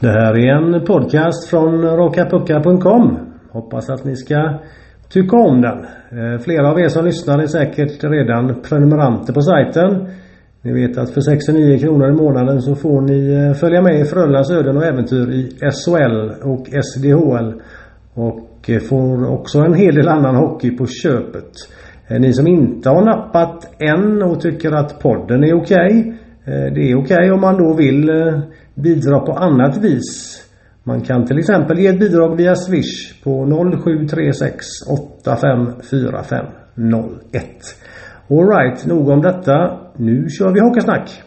Det här är en podcast från rockapucka.com. Hoppas att ni ska tycka om den. Eh, flera av er som lyssnar är säkert redan prenumeranter på sajten. Ni vet att för 69 kronor i månaden så får ni eh, följa med i Frölundas öden och äventyr i SHL och SDHL. Och eh, får också en hel del annan hockey på köpet. Ni som inte har nappat än och tycker att podden är okej. Okay, det är okej okay om man då vill bidra på annat vis. Man kan till exempel ge ett bidrag via Swish på 0736 854501. Alright, nog om detta. Nu kör vi hockeysnack!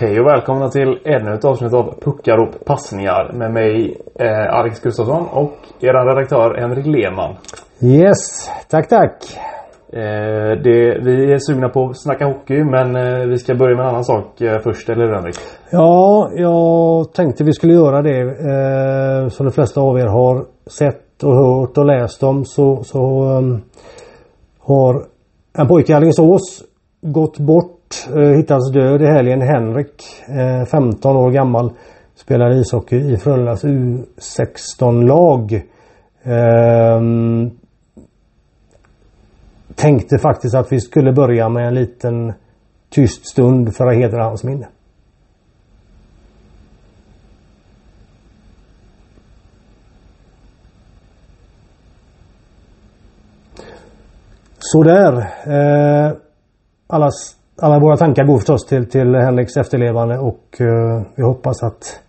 Hej och välkomna till ännu ett avsnitt av Puckar och passningar med mig eh, Alex Gustafsson och er redaktör Henrik Lehmann. Yes, tack tack. Eh, det, vi är sugna på att snacka hockey men eh, vi ska börja med en annan sak eh, först, eller hur Henrik? Ja, jag tänkte vi skulle göra det. Eh, som de flesta av er har sett och hört och läst om så, så um, har en pojke i Alingsås gått bort Eh, Hittades död i helgen. Henrik, eh, 15 år gammal, spelar ishockey i Frölundas U16-lag. Ehm, tänkte faktiskt att vi skulle börja med en liten tyst stund för att hedra hans minne. Sådär. Eh, allas alla våra tankar går förstås till, till Henriks efterlevande och uh, vi hoppas att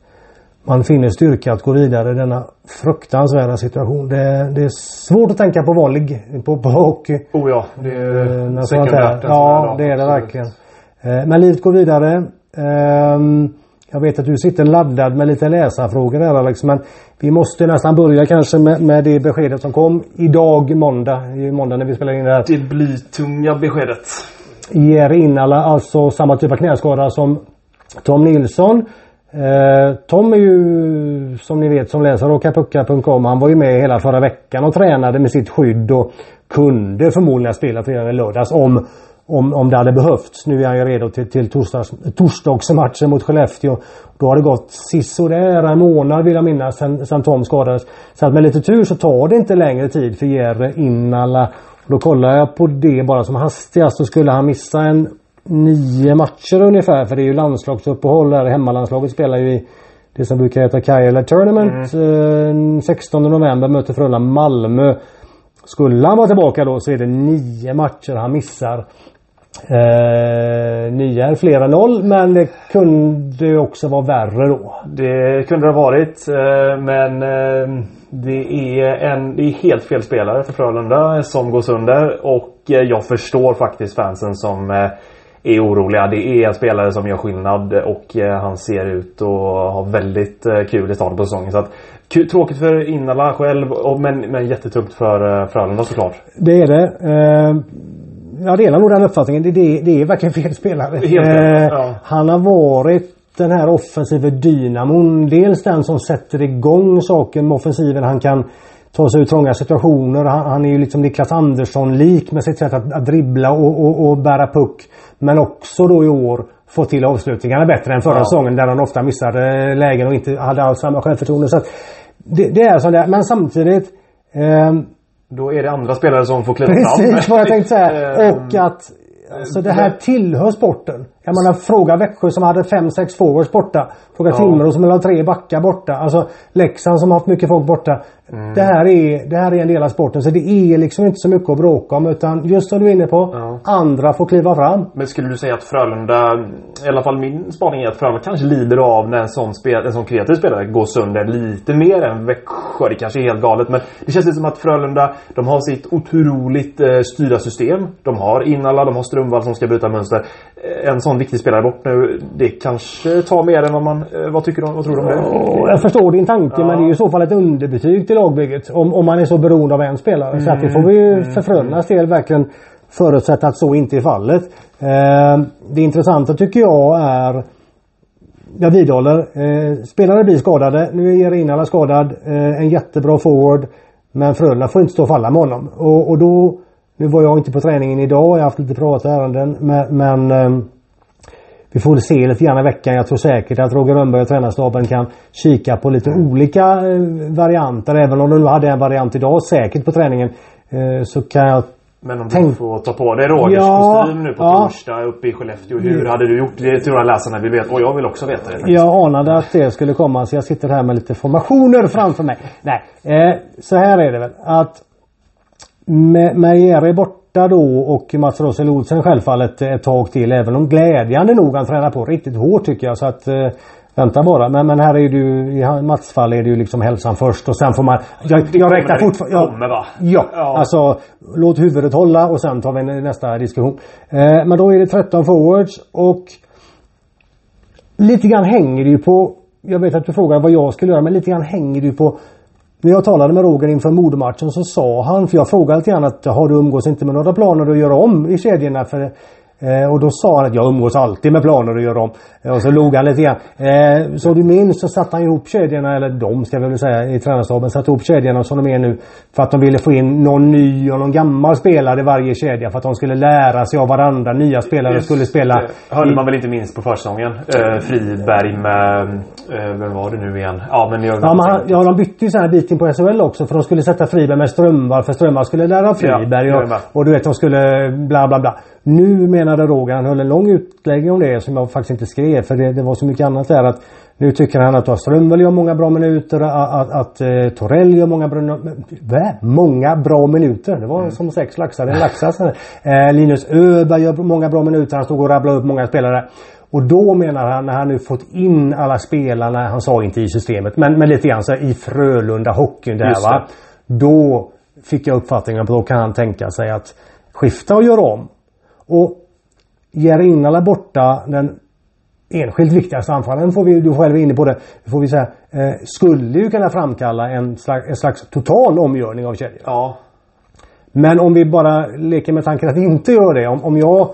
man finner styrka att gå vidare i denna fruktansvärda situation. Det, det är svårt att tänka på vanlig, på, på hockey. Oh ja, det är uh, sekundärt. Ja, det är det verkligen. Uh, men livet går vidare. Uh, jag vet att du sitter laddad med lite läsarfrågor där Alex. Men vi måste nästan börja kanske med, med det beskedet som kom idag måndag. I måndag när vi spelar in det här. Det blytunga beskedet. Jerry Innala, alltså samma typ av knäskada som Tom Nilsson. Eh, Tom är ju som ni vet som läser rockapucka.com. Han var ju med hela förra veckan och tränade med sitt skydd och kunde förmodligen spela redan i lördags om, om, om det hade behövts. Nu är han ju redo till, till torsdags, torsdagsmatchen mot Skellefteå. Då har det gått sisådär en månad vill jag minnas sen, Tom skadades. Så att med lite tur så tar det inte längre tid för Jerry Innala då kollar jag på det bara som hastigast så skulle han missa en nio matcher ungefär för det är ju landslagsuppehåll där. Hemmalandslaget spelar ju i det som brukar heta Kajala Tournament. Mm. 16 eh, november möter Frölunda Malmö. Skulle han vara tillbaka då så är det nio matcher han missar. Eh, nio är fler än noll men det kunde också vara värre då. Det kunde det ha varit eh, men eh, det är, en, det är helt fel spelare för Frölunda som går sönder och eh, jag förstår faktiskt fansen som eh, är oroliga. Det är en spelare som gör skillnad och eh, han ser ut att ha väldigt kul i starten på säsongen. Så att, tråkigt för Innala själv men, men jättetungt för Frölunda såklart. Det är det. Jag delar nog den uppfattningen. Det, det, det är verkligen fel spelare. Helt, ja. Han har varit den här offensiva dynamon. Dels den som sätter igång saken med offensiven. Han kan ta sig ur trånga situationer. Han, han är ju liksom Niklas Andersson-lik med sitt sätt att, att dribbla och, och, och, bära puck. Men också då i år få till avslutningarna bättre än förra ja. säsongen där han ofta missade lägen och inte hade alls samma självförtroende. Så det, det, är som det Men samtidigt eh, då är det andra spelare som får kliva fram. Precis vad jag tänkte säga. Och att så det här tillhör sporten. Jag menar fråga Växjö som hade 5-6 forwards borta. Fråga ja. Timrå som har tre backar borta. Alltså Leksand som har haft mycket folk borta. Mm. Det, här är, det här är en del av sporten. Så det är liksom inte så mycket att bråka om. Utan just som du är inne på. Ja. Andra får kliva fram. Men skulle du säga att Frölunda, i alla fall min spaning är att Frölunda kanske lider av när en sån, spel, en sån kreativ spelare går sönder lite mer än Växjö. Det kanske är helt galet. Men det känns lite som att Frölunda, de har sitt otroligt eh, styrda system. De har Innala, de har Strömvall som ska bryta mönster. En sån viktig spelare bort nu. Det kanske tar mer än vad man... Eh, vad tycker du? Vad tror du om det? Jag förstår din tanke ja. men det är ju i så fall ett underbetyg till lagbygget. Om, om man är så beroende av en spelare. Mm. Så att det får vi ju mm. för Frölundas del verkligen förutsätta att så inte är fallet. Eh, det intressanta tycker jag är jag vidhåller. Eh, spelare blir skadade. Nu är Jerinala skadad. Eh, en jättebra forward. Men Frölunda får inte stå och falla med honom. Och, och då... Nu var jag inte på träningen idag. Jag har haft lite privata ärenden. Men, men eh, vi får se lite grann i veckan. Jag tror säkert att Roger Rönnberg och tränarstaben kan kika på lite olika eh, varianter. Även om de nu hade en variant idag säkert på träningen. Eh, så kan jag Men om Tänk- du får ta på dig Rogers Ja, kostym nu på ja. torsdag uppe i Skellefteå. Hur hade du gjort? Det tror jag läsarna vill veta. Och jag vill också veta det. faktiskt. Jag anade att det skulle komma så jag sitter här med lite formationer framför mig. Nej, eh, så här är det väl att med Jerry borta då och Mats Rosel Olsen självfallet ett tag till. Även om glädjande nog han tränar på riktigt hårt tycker jag. Så att eh, Vänta bara. Men, men här är det ju i Mats fall är det ju liksom hälsan först och sen får man... Jag, jag räknar fortfarande... Ja, kommer, va? ja, Ja. alltså låt huvudet hålla och sen tar vi nästa diskussion. Eh, men då är det 13 forwards och lite grann hänger det ju på jag vet att du frågar vad jag skulle göra men lite grann hänger det ju på när jag talade med Roger inför Modematchen så sa han, för jag frågade lite grann att har du umgås inte med några planer att göra om i kedjorna? För, eh, och då sa han att jag umgås alltid med planer att göra om. Eh, och så log han lite grann. Eh, så du minns så satte han ihop kedjorna, eller de ska jag väl säga i tränarstaben, satte ihop kedjorna som de är nu. För att de ville få in någon ny och någon gammal spelare i varje kedja. För att de skulle lära sig av varandra. Nya spelare Just skulle spela. det. Hörde man väl inte minst på försäsongen. Eh, Friberg med... Eh, vem var det nu igen? Ja men jag... Ja, men han, ja de bytte ju så här bit in på SHL också för de skulle sätta Friberg med Strömvall för Strömvall skulle lära av Friberg är och, och du vet de skulle bla bla bla. Nu menade Roger, han höll en lång utläggning om det som jag faktiskt inte skrev för det, det var så mycket annat där att nu tycker han att Strömvall gör många bra minuter, att, att, att eh, Torell gör många bra, Vä? många bra minuter. Det var Mm. som sex laxar i en laxa. så. Eh, Linus Öberg gör många bra minuter. Han stod och rabblade upp många spelare. Och då menar han när han nu fått in alla spelarna, han sa inte i systemet, men, men lite grann så här, i Frölunda hockeyn där Just va. Då fick jag uppfattningen att då kan han tänka sig att skifta och göra om. Och Jerinala borta, den enskilt viktigaste anfallaren får vi, du själv är inne på det, får vi säga, eh, skulle ju kunna framkalla en slags, en slags total omgörning av kedjan. Ja. Men om vi bara leker med tanken att inte gör det. Om, om jag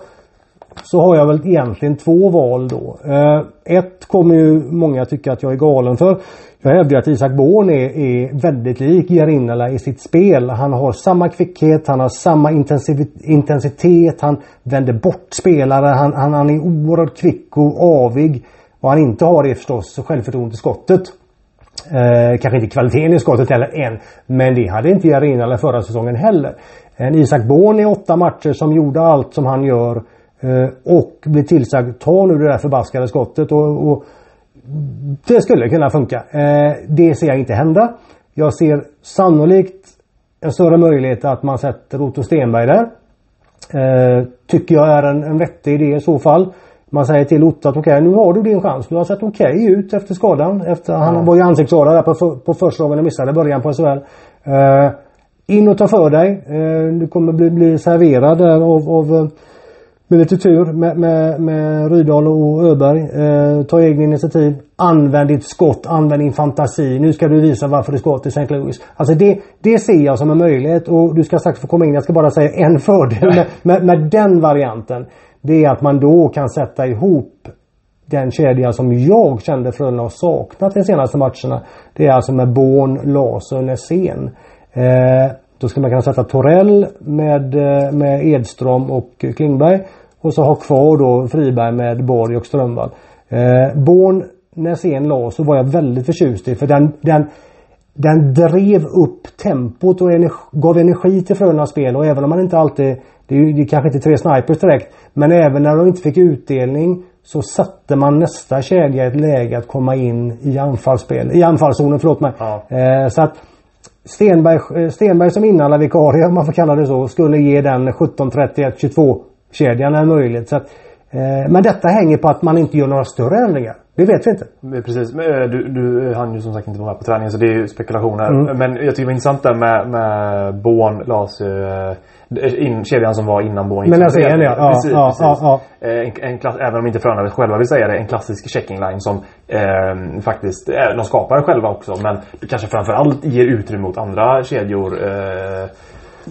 så har jag väl egentligen två val då. Eh, ett kommer ju många tycka att jag är galen för. Jag hävdar att Isak Born är, är väldigt lik Jarinala i sitt spel. Han har samma kvickhet, han har samma intensitet, han vänder bort spelare, han, han, han är oerhört kvick och avig. Vad han inte har är förstås självförtroende i skottet. Eh, kanske inte kvaliteten i skottet heller än. Men det hade inte Jarinala förra säsongen heller. En Isak Born i åtta matcher som gjorde allt som han gör. Eh, och blir tillsagd ta nu det där förbaskade skottet. Och, och det skulle kunna funka. Eh, det ser jag inte hända. Jag ser sannolikt en större möjlighet att man sätter Otto Stenberg där. Eh, tycker jag är en, en vettig idé i så fall. Man säger till Otto att okej nu har du din chans. Du har sett okej ut efter skadan. Efter, Han var ju ansiktsskadad där på, på första gången och missade början på SHL. Eh, in och ta för dig. Eh, du kommer bli, bli serverad av, av med lite tur med, med, med Rydahl och Öberg. Eh, ta egna initiativ. Använd ditt skott. Använd din fantasi. Nu ska du visa varför du ska till St. Louis. Alltså det, det ser jag som en möjlighet och du ska strax få komma in. Jag ska bara säga en fördel med, med, med den varianten. Det är att man då kan sätta ihop den kedja som jag kände Frölunda har saknat de senaste matcherna. Det är alltså med Born, Larsson och Nässén. Eh, då ska man kunna sätta Torell med, eh, med Edström och Klingberg. Och så ha kvar då Friberg med Borg och Strömvall. Eh, Born, Nässén, Larsson var jag väldigt förtjust i. För den, den, den drev upp tempot och energi, gav energi till Frölundas spel. Och även om man inte alltid det är ju det är kanske inte tre snipers direkt. Men även när de inte fick utdelning så satte man nästa kedja i ett läge att komma in i anfallsspel. I anfallszonen, förlåt mig. Ja. Eh, så att Stenberg, eh, Stenberg som inhandlarvikarie, om man får kalla det så, skulle ge den 17-31-22 kedjan en möjlighet. Så att, eh, men detta hänger på att man inte gör några större ändringar. Det vet vi inte. Men Precis. Men, eh, Du, du hann ju som sagt inte vara med på träningen så det är ju spekulationer. Mm. Men jag tycker det var intressant där med, med Born, Lars, eh, in, kedjan som var innan Born gick Men alltså, en, ja. Ja, precis, ja, precis. ja, Eh, En, en klass, även om inte Frölunda själva vill säga det, en klassisk checking line som eh, faktiskt, eh, de skapar själva också men kanske framförallt ger utrymme åt andra kedjor. Eh,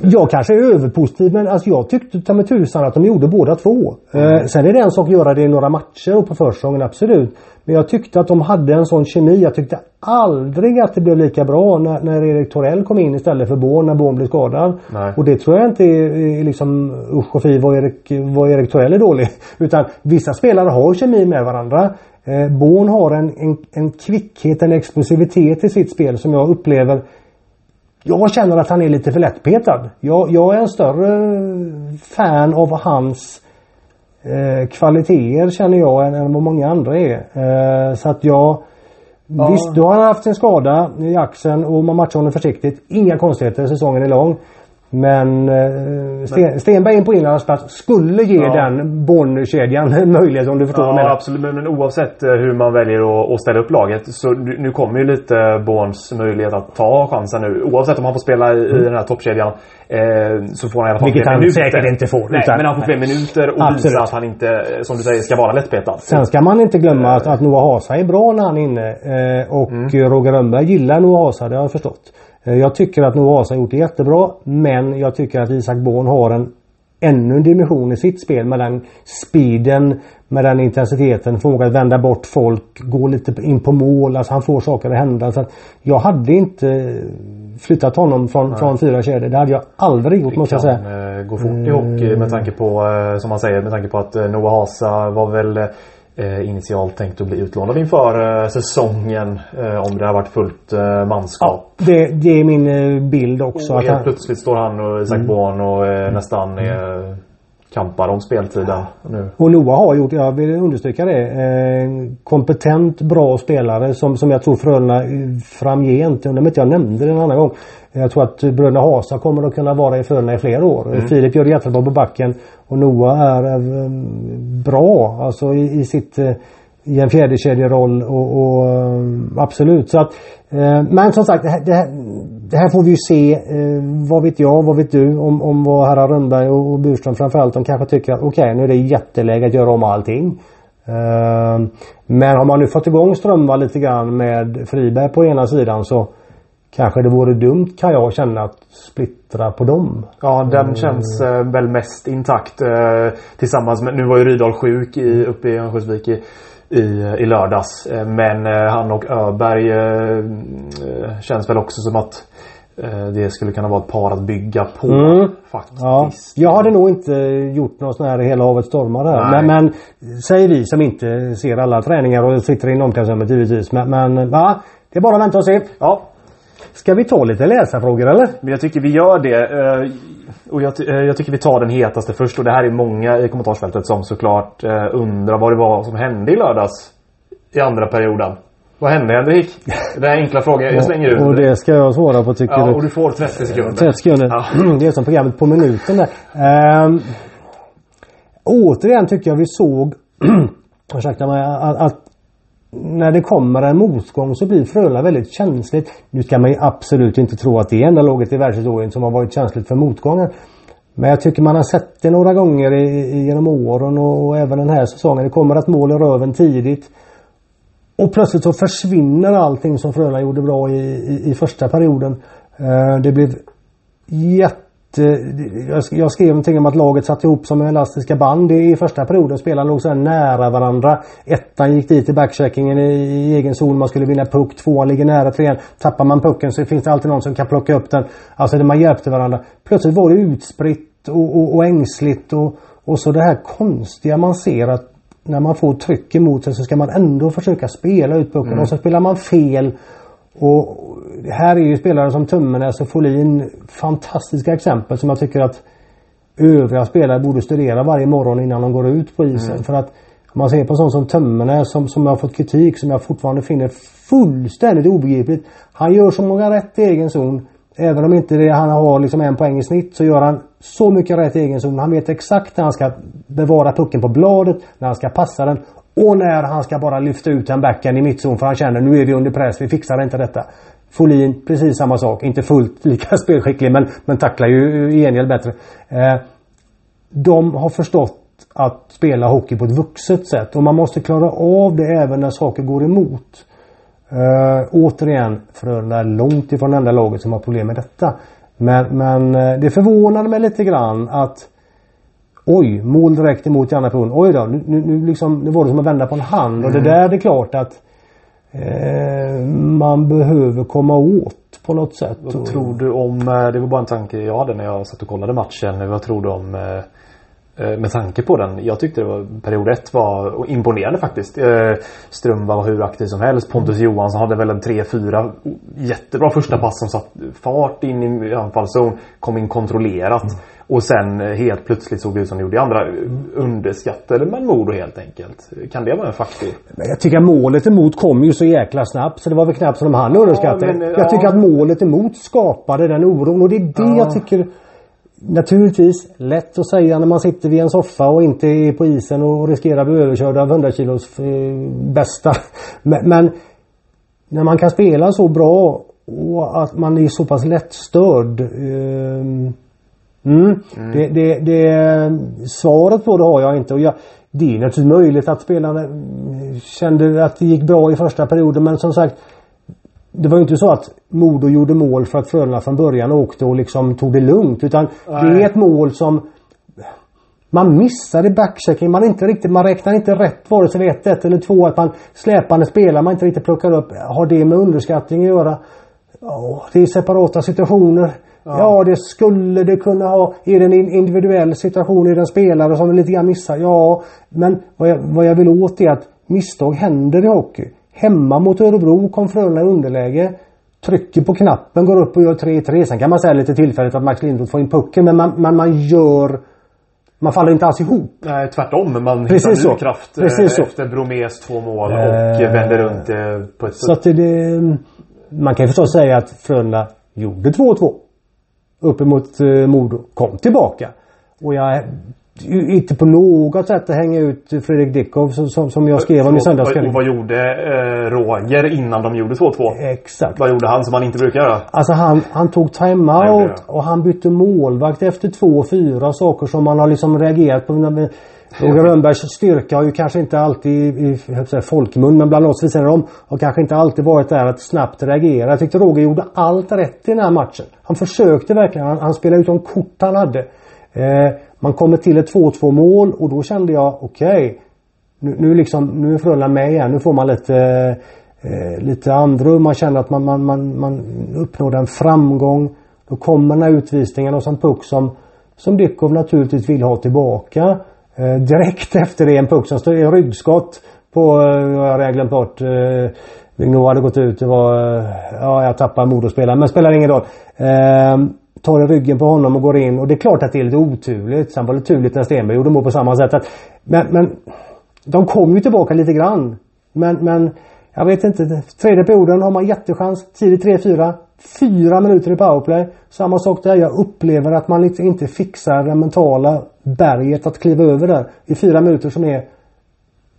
Jag kanske är överpositiv men alltså jag tyckte ta med tusan att de gjorde båda två. Mm. Eh, sen är det en sak att göra det i några matcher och på försäsongen, absolut. Men jag tyckte att de hade en sån kemi. Jag tyckte aldrig att det blev lika bra när, när Erik Torell kom in istället för Born när Born blev skadad. Nej. Och det tror jag inte är, är liksom usch och fy vad Erik, vad Erik Torell är dålig. Utan vissa spelare har kemi med varandra. Eh, Born har en, en, en kvickhet, en explosivitet i sitt spel som jag upplever jag känner att han är lite för lättpetad. Jag, jag är en större fan av hans eh, kvaliteter känner jag än, än vad många andra är. Eh, så att jag ja. Visst, då har han haft en skada i axeln och man matchar honom försiktigt. Inga konstigheter, säsongen är lång. Men eh, Sten, Stenberg in på inlandsplats skulle ge ja. den Bonn-kedjan en möjlighet om du förstår ja, vad jag menar. absolut. Men, men oavsett eh, hur man väljer att, att ställa upp laget så nu kommer ju lite Borns möjlighet att ta chansen nu. Oavsett om han får spela i, mm. den här toppkedjan eh, så får han i alla fall Vilket han minuter. säkert inte får. Nej, utan, men han får fler minuter och absolut. visar att han inte, som du säger, ska vara lättpetad. Sen ska man inte glömma att, att Noah Hasa är bra när han är inne. Eh, och mm. Roger Rönnberg gillar Noah Hasa, det har jag förstått. Eh, jag tycker att Noasa har gjort det jättebra men jag tycker att Isak Born har en ännu en dimension i sitt spel med den speeden, med den intensiteten, förmågan att vända bort folk, gå lite in på mål, alltså han får saker att hända. Så jag hade inte flyttat honom från, från fyra kedjor. Det hade jag aldrig gjort måste jag säga. Det kan eh, gå fort i hockey med tanke på, eh, som man säger, med tanke på att Noah Hasa var väl initialt tänkt att bli utlånad inför eh, säsongen eh, om det har varit fullt eh, manskap. Ja, det, det, är min eh, bild också. Och helt han... plötsligt står han och Isak mm. Born och eh, nästan är kampar om speltiden nu. Och Noah har gjort, jag vill understryka det, eh, kompetent bra spelare som, som jag tror Frölunda framgent, jag undrar om inte jag nämnde det en annan gång. Jag tror att bröderna Hasa kommer att kunna vara i Frölunda i flera år. Mm. Filip gör det jättebra på backen och Noah är, är bra alltså i, i sitt eh, i en fjärdekedjeroll och, och eh, absolut. Så att, eh, men som sagt det här, det här, det här får vi ju se. Eh, vad vet jag, vad vet du om, om vad herrar Rönnberg och, och Burström framförallt de kanske tycker att okej okay, nu är det jätteläge att göra om allting. Eh, men har man nu fått igång Strömvall lite grann med Friberg på ena sidan så Kanske det vore dumt kan jag känna att splittra på dem. Ja den mm. känns eh, väl mest intakt eh, tillsammans med, nu var ju Rydahl sjuk i, uppe i Örnsköldsvik i, i, i lördags. Eh, men eh, han och Öberg eh, känns väl också som att det skulle kunna vara ett par att bygga på mm. faktiskt. Ja. Jag hade nog inte gjort något sån här hela havet stormar där. Men, men säger vi som inte ser alla träningar och sitter i omklädningsrummet givetvis. Men, men va? Det är bara att vänta och se. Ja. Ska vi ta lite läsarfrågor eller? Men jag tycker vi gör det. Eh, och jag, eh, jag, tycker vi tar den hetaste först och det här är många i kommentarsfältet som såklart eh, undrar vad det var som hände i lördags. I andra perioden. Vad hände Henrik? Det är enkla frågor. Jag slänger ut Och det ska jag svara på tycker ja, du. och du får 30 sekunder. 30 sekunder. Ja. Det är som programmet på minuten där. Um, återigen tycker jag vi såg ursäkta mig, att, att när det kommer en motgång så blir Frölunda väldigt känsligt. Nu ska man ju absolut inte tro att det är enda laget i världshistorien som har varit känsligt för motgångar. Men jag tycker man har sett det några gånger i, genom åren och, och även den här säsongen. Det kommer ett mål i röven tidigt. Och plötsligt så försvinner allting som Frölunda gjorde bra i, i, i första perioden. Eh, det blev jätte jag skrev någonting om att laget satt ihop som elastiska band i första perioden. Spelarna låg så nära varandra. Ettan gick dit i backcheckingen i egen zon. Man skulle vinna puck. Tvåan ligger nära trean. Tappar man pucken så finns det alltid någon som kan plocka upp den. Alltså man hjälpte varandra. Plötsligt var det utspritt och, och, och ängsligt och, och så det här konstiga man ser att när man får tryck emot sig så ska man ändå försöka spela ut pucken mm. och så spelar man fel. Och här är ju spelare som Tummenäs och Folin fantastiska exempel som jag tycker att övriga spelare borde studera varje morgon innan de går ut på isen. Mm. För att om man ser på sånt som Tummenäs som, som har fått kritik som jag fortfarande finner fullständigt obegripligt. Han gör så många rätt i egen zon. Även om inte det, han har liksom en poäng i snitt så gör han så mycket rätt i egen zon. Han vet exakt när han ska bevara pucken på bladet, när han ska passa den och när han ska bara lyfta ut den backen i mittzon för han känner nu är vi under press, vi fixar inte detta. Folin, precis samma sak. Inte fullt lika spelskicklig men, men tacklar ju i gengäld bättre. Eh, de har förstått att spela hockey på ett vuxet sätt och man måste klara av det även när saker går emot. Eh, återigen, Frölunda är långt ifrån det enda laget som har problem med detta. Men, men eh, det förvånade mig lite grann att Oj, mål direkt emot i andra perioden. Oj då, nu, nu, liksom, nu var det som att vända på en hand. Mm. Och det mm. där det är klart att eh, man behöver komma åt på något sätt. Vad tror du om, eh, det var bara en tanke jag hade när jag satt och kollade matchen. Vad tror du om eh, Eh, med tanke på den. Jag tyckte det var, period ett var imponerande faktiskt. Eh, Ström var hur aktiv som helst. Pontus mm. Johansson hade väl en 3-4 jättebra första pass som satt fart in i anfallszon. Kom in kontrollerat. Och sen eh, helt plötsligt såg det ut som det gjorde i andra. Underskattade man Modo helt enkelt? Kan det vara en faktor? Jag tycker att målet emot kom ju så jäkla snabbt så det var väl knappt som de hann underskatta. Ja, men, jag ja. tycker att målet emot skapade den oron och det är det ja. jag tycker Naturligtvis lätt att säga när man sitter vid en soffa och inte är på isen och riskerar att bli överkörd av 100 kilos eh, bästa. Men, men, när man kan spela så bra och att man är så pass lättstörd. Eh, mm, mm. Det, det, det, svaret på det har jag inte. Och jag, det är naturligtvis möjligt att spelarna kände att det gick bra i första perioden men som sagt det var ju inte så att Modo gjorde mål för att Frölunda från början åkte och liksom tog det lugnt. Utan Nej. det är ett mål som man missade backchecking. Man, inte riktigt, man räknar inte rätt vare sig vid 1-1 eller 2 Att man släpande spelar man inte riktigt plockar upp. Har det med underskattning att göra? Ja, det är separata situationer. Ja. ja. det skulle det kunna ha. Är det en individuell situation? Är det en spelare som lite grann missar? Ja, men vad jag, vad jag vill åt är att misstag händer i hockey. Hemma mot Örebro kom Frölunda i underläge. Trycker på knappen, går upp och gör 3-3. Sen kan man säga lite tillfälligt att Max Lindroth får in pucken men man, man, man gör man faller inte alls ihop. Nej tvärtom. Man Precis hittar ny kraft Precis efter så. Bromés två mål och eh, vänder runt det på ett Så att det, Man kan ju förstås säga att Frölunda gjorde 2-2. Uppemot eh, Modo. Kom tillbaka. Och jag inte på något sätt att hänga ut Fredrik Dickov som, som jag skrev om i söndagskväll. Och vad gjorde eh, Roger innan de gjorde 2-2? Exakt. Vad gjorde han som han inte brukar göra? Alltså han, han tog timeout och han bytte målvakt efter två, fyra saker som man har liksom reagerat på. Roger Rönnbergs styrka har ju kanske inte alltid i, i säga, folkmun men bland oss vi sidan om har kanske inte alltid varit där att snabbt reagera. Jag tyckte Roger gjorde allt rätt i den här matchen. Han försökte verkligen. Han, han spelade ut de kort han hade. Eh, man kommer till ett 2-2 mål och då kände jag okej. Okay, nu, nu, liksom, nu är Frölunda med igen. Nu får man lite, eh, lite andrum. Man känner att man, man, man, man uppnår en framgång. Då kommer den här utvisningen och sen puck som, som Dykov naturligtvis vill ha tillbaka. Eh, direkt efter det en puck som stod i ryggskott på, eh, jag har glömt bort. Eh, Vigneault hade gått ut. Det var, eh, ja jag tappar motorspelaren men spelar ingen roll. Eh, tar i ryggen på honom och går in. Och det är klart att det är lite oturligt. Sen var det turligt när Stenberg gjorde mål på samma sätt. Men, men de kom ju tillbaka lite grann. Men, men jag vet inte. Tredje perioden har man jättechans. Tidigt 3-4. Fyra minuter i powerplay. Samma sak där. Jag upplever att man inte fixar det mentala berget att kliva över där. I fyra minuter som är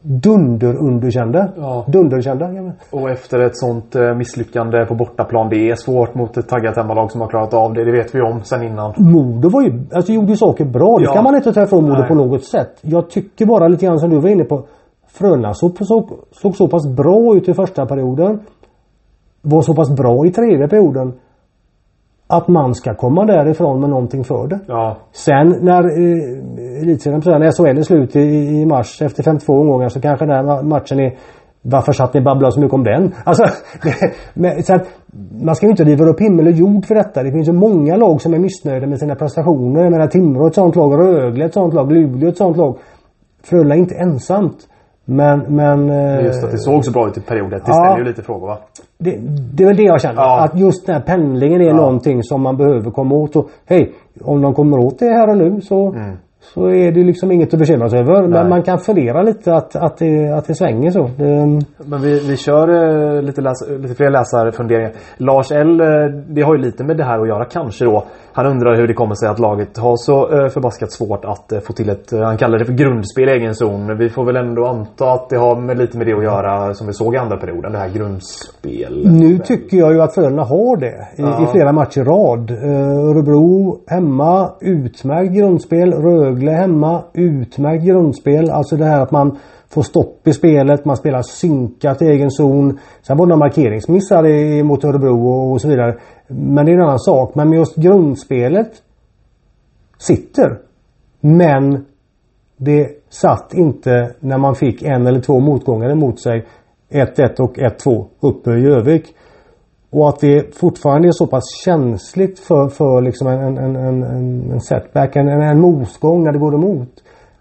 dunderunderkända. Ja. Dunderkända. Och efter ett sånt eh, misslyckande på bortaplan. Det är svårt mot ett taggat hemmalag som har klarat av det. Det vet vi om sen innan. Modo var ju, alltså gjorde ju saker bra. Det ja. kan man inte ta ifrån Modo på något sätt. Jag tycker bara lite grann som du var inne på. Frölunda såg, såg, såg så pass bra ut i första perioden. Var så pass bra i tredje perioden att man ska komma därifrån med någonting för det. Ja. Sen när eh, elitserien, när SHL är slut i, i mars efter 52 omgångar så kanske den här matchen är varför satt ni babbla så mycket om den? Alltså, men, så att, man ska ju inte riva upp himmel och jord för detta. Det finns ju många lag som är missnöjda med sina prestationer. Jag menar Timrå ett sånt lag, Rögle ett sånt lag, Luleå ett sånt lag. Frölunda är inte ensamt. Men, men... Just att det såg så bra ut i perioden. Det ja, ställer ju lite frågor va? Det, det är väl det jag känner. Ja. Att just den här pendlingen är ja. någonting som man behöver komma åt. Hej, om de kommer åt det här och nu så mm. Så är det liksom inget att bekymra sig över. Nej. Men man kan fundera lite att, att, det, att det svänger så. Det... Men vi, vi kör eh, lite, läs, lite fler läsarfunderingar. Lars L, eh, det har ju lite med det här att göra kanske då. Han undrar hur det kommer sig att laget har så eh, förbaskat svårt att få till ett, han kallar det för grundspel i egen zon. Vi får väl ändå anta att det har med, lite med det att göra som vi såg i andra perioden. Det här grundspelet. Nu tycker jag ju att Frölunda har det i, ja. i flera matcher i rad. Örebro hemma, utmärkt grundspel. Rögle Rögle hemma. Utmärkt grundspel. Alltså det här att man får stopp i spelet. Man spelar synkat i egen zon. Sen var det några markeringsmissar mot Örebro och så vidare. Men det är en annan sak. Men just grundspelet sitter. Men det satt inte när man fick en eller två motgångar emot sig. 1-1 och 1-2 uppe i Övik. Och att det fortfarande är så pass känsligt för, för liksom en, en, en, en setback, en, en motgång när det går emot.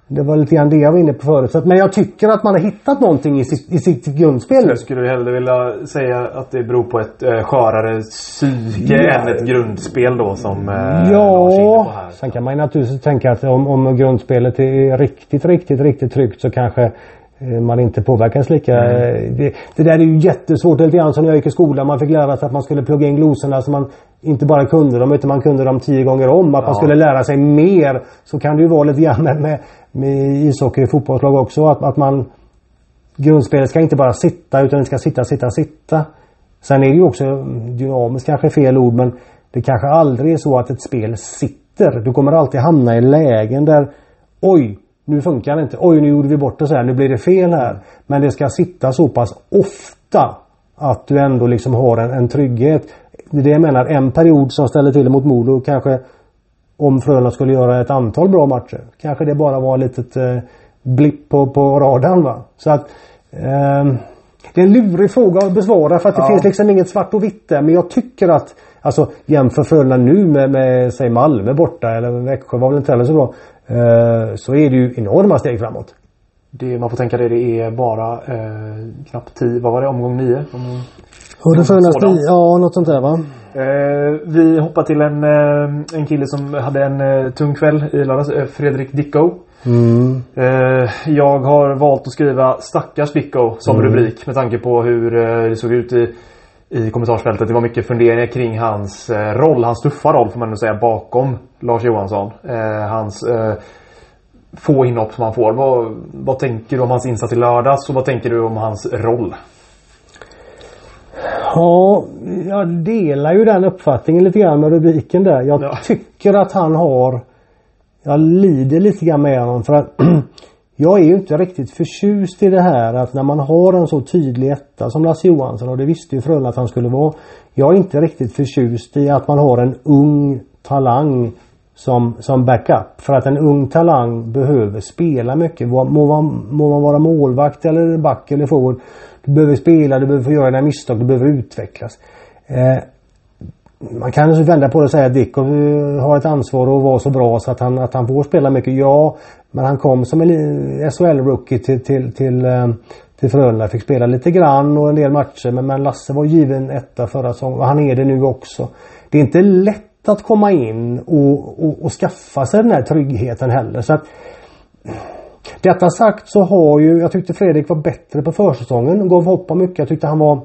Det var lite grann det jag var inne på förut. Så att, men jag tycker att man har hittat någonting i sitt, i sitt grundspel Jag skulle hellre vilja säga att det beror på ett eh, skörare psyke ja. än ett grundspel då som eh, Ja, här, sen kan man ju naturligtvis tänka att om, om grundspelet är riktigt, riktigt, riktigt tryggt så kanske man inte påverkas lika. Mm. Det, det, där är ju jättesvårt. Lite grann som när jag gick i skolan. Man fick lära sig att man skulle plugga in glosorna så man inte bara kunde dem utan man kunde dem tio gånger om. Att ja. man skulle lära sig mer. Så kan det ju vara lite grann med, med, med ishockey och fotbollslag också. Att, att man Grundspelet ska inte bara sitta utan det ska sitta, sitta, sitta. Sen är det ju också dynamiskt kanske är fel ord men det kanske aldrig är så att ett spel sitter. Du kommer alltid hamna i lägen där Oj! Nu funkar det inte. Oj, nu gjorde vi bort det så här. Nu blir det fel här. Men det ska sitta så pass ofta att du ändå liksom har en, en trygghet. Det är det jag menar. En period som ställer till det mot Modo kanske om Frölunda skulle göra ett antal bra matcher. Kanske det bara var ett litet eh, blipp på, på radarn va. Så att eh, det är en lurig fråga att besvara för att det ja. finns liksom inget svart och vitt där. Men jag tycker att Alltså jämför Frölunda nu med, med säg Malmö borta eller Växjö var väl inte heller så bra. Eh, så är det ju enorma steg framåt. Det, man får tänka det, det är bara eh, knappt 10, vad var det, omgång 9? Omgång... Och det första, ja något sånt där va? Eh, vi hoppar till en, eh, en kille som hade en eh, tung kväll i lördags, eh, Fredrik Dicko. Mm. Eh, jag har valt att skriva stackars Dicko som mm. rubrik med tanke på hur det såg ut i i kommentarsfältet. Det var mycket funderingar kring hans eh, roll, hans tuffa roll får man nog säga bakom Lars Johansson. Eh, hans eh, få inhopp som han får. Vad, vad tänker du om hans insats i lördags och vad tänker du om hans roll? Ja, jag delar ju den uppfattningen lite grann med rubriken där. Jag ja. tycker att han har jag lider lite grann med honom för att Jag är ju inte riktigt förtjust i det här att när man har en så tydlig etta som Lasse Johansson och det visste ju Frölunda att han skulle vara. Jag är inte riktigt förtjust i att man har en ung talang som, som backup. För att en ung talang behöver spela mycket. Må man, må man vara målvakt eller back eller forward. Du behöver spela, du behöver få göra dina misstag, du behöver utvecklas. Eh, man kan ju vända på det och säga att Dick har ett ansvar att vara så bra så att han, att han får spela mycket. Ja, men han kom som en SHL-rookie till, till, till, eh, till Frölunda. Fick spela lite grann och en del matcher. Men, men Lasse var given etta förra säsongen och han är det nu också. Det är inte lätt att komma in och, och, och skaffa sig den här tryggheten heller. Så att, detta sagt så har ju, jag tyckte Fredrik var bättre på försäsongen. Gav hopp om mycket. Jag tyckte han var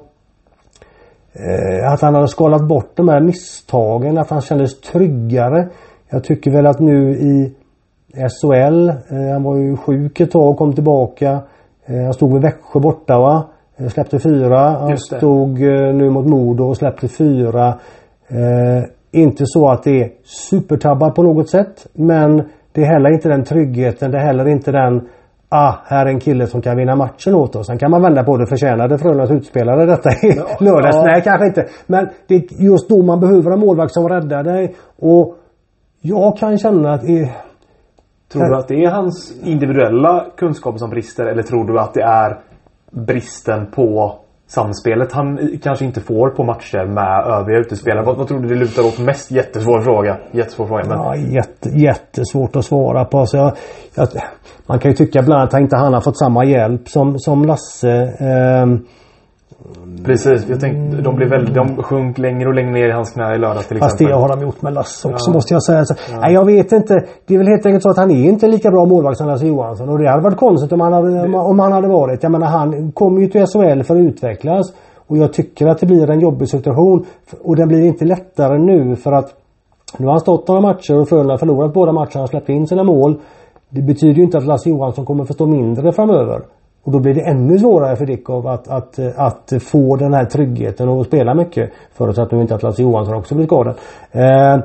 att han hade skalat bort de här misstagen. Att han kändes tryggare. Jag tycker väl att nu i SHL. Eh, han var ju sjuk ett tag och kom tillbaka. Eh, han stod med Växjö borta va. Eh, släppte fyra. Han stod nu mot Modo och släppte fyra. Inte så att det är supertabbar på något sätt. Men det är heller inte den tryggheten. Det är heller inte den Ah, här är en kille som kan vinna matchen åt oss. Sen kan man vända på det. Förtjänade Frölundas utspelare detta i ja, lördags? Ja. Nej, kanske inte. Men det är just då man behöver en målvakt som räddar dig. Och jag kan känna att Tror du att det är hans individuella kunskaper som brister eller tror du att det är bristen på samspelet han kanske inte får på matcher med övriga utespelare? Vad, vad tror du det lutar åt mest? Jättesvår fråga. Jättesvår fråga. Men... Ja, jätte, jättesvårt att svara på. Så jag, jag, man kan ju tycka ibland att han inte han har fått samma hjälp som, som Lasse. Eh, Precis, jag tänkte de blev väldigt, de sjönk längre och längre ner i hans knä i lördags till exempel. Fast det har de gjort med Lasse också ja. måste jag säga. Så, ja. Nej jag vet inte. Det är väl helt enkelt så att han är inte lika bra målvakt som Lasse Johansson. Och det hade varit konstigt om han hade, det... om han hade varit. Jag menar han kommer ju till SHL för att utvecklas. Och jag tycker att det blir en jobbig situation. Och den blir inte lättare nu för att nu har han stått några matcher och Frölunda förlorat båda matcherna och släppt in sina mål. Det betyder ju inte att Lasse Johansson kommer förstå mindre framöver. Och då blir det ännu svårare för Dickov att, att, att få den här tryggheten och spela mycket. Förutsatt nu inte att Lasse Johansson också blir skadad. Eh,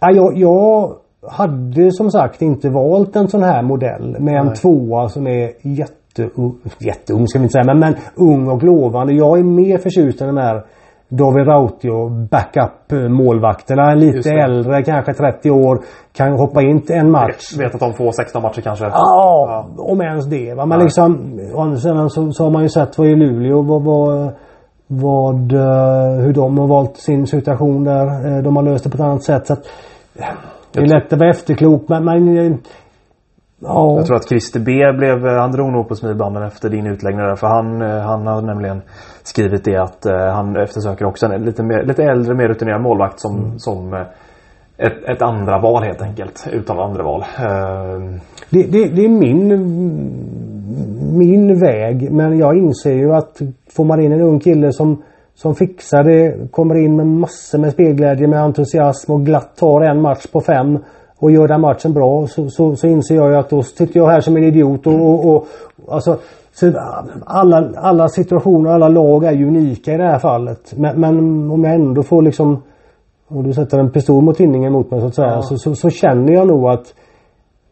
jag, jag hade som sagt inte valt en sån här modell med en Nej. tvåa som är jätteung, jätteung ska vi inte säga, men, men ung och lovande. Jag är mer förtjust än den här David Rautio backup målvakterna. Lite äldre, kanske 30 år. Kan hoppa in till en match. Vet, vet att de får 16 matcher kanske? Ja, ja. om ens det. Va? Men ja. liksom, sen så, så har man ju sett vad i Luleå vad, vad, vad, eh, hur de har valt sin situation där. Eh, de har löst det på ett annat sätt. Så att, det är lätt att vara efterklok men, men eh, Ja. Jag tror att Christer B blev, han drog nog på smilbanden efter din utläggning där. För han, han har nämligen skrivit det att han eftersöker också en lite, mer, lite äldre, mer rutinerad målvakt som, mm. som ett, ett, andra val helt enkelt. Utan andra val. Det, det, det, är min, min väg. Men jag inser ju att får man in en ung kille som som fixar det, kommer in med massor med spelglädje, med entusiasm och glatt tar en match på fem och gör den matchen bra så, så, så inser jag ju att då sitter jag här som en idiot och, och, och alltså alla, alla situationer, alla lag är ju unika i det här fallet. Men, men om jag ändå får liksom och du sätter en pistol mot tinningen mot mig så att säga ja. så, så, så, känner jag nog att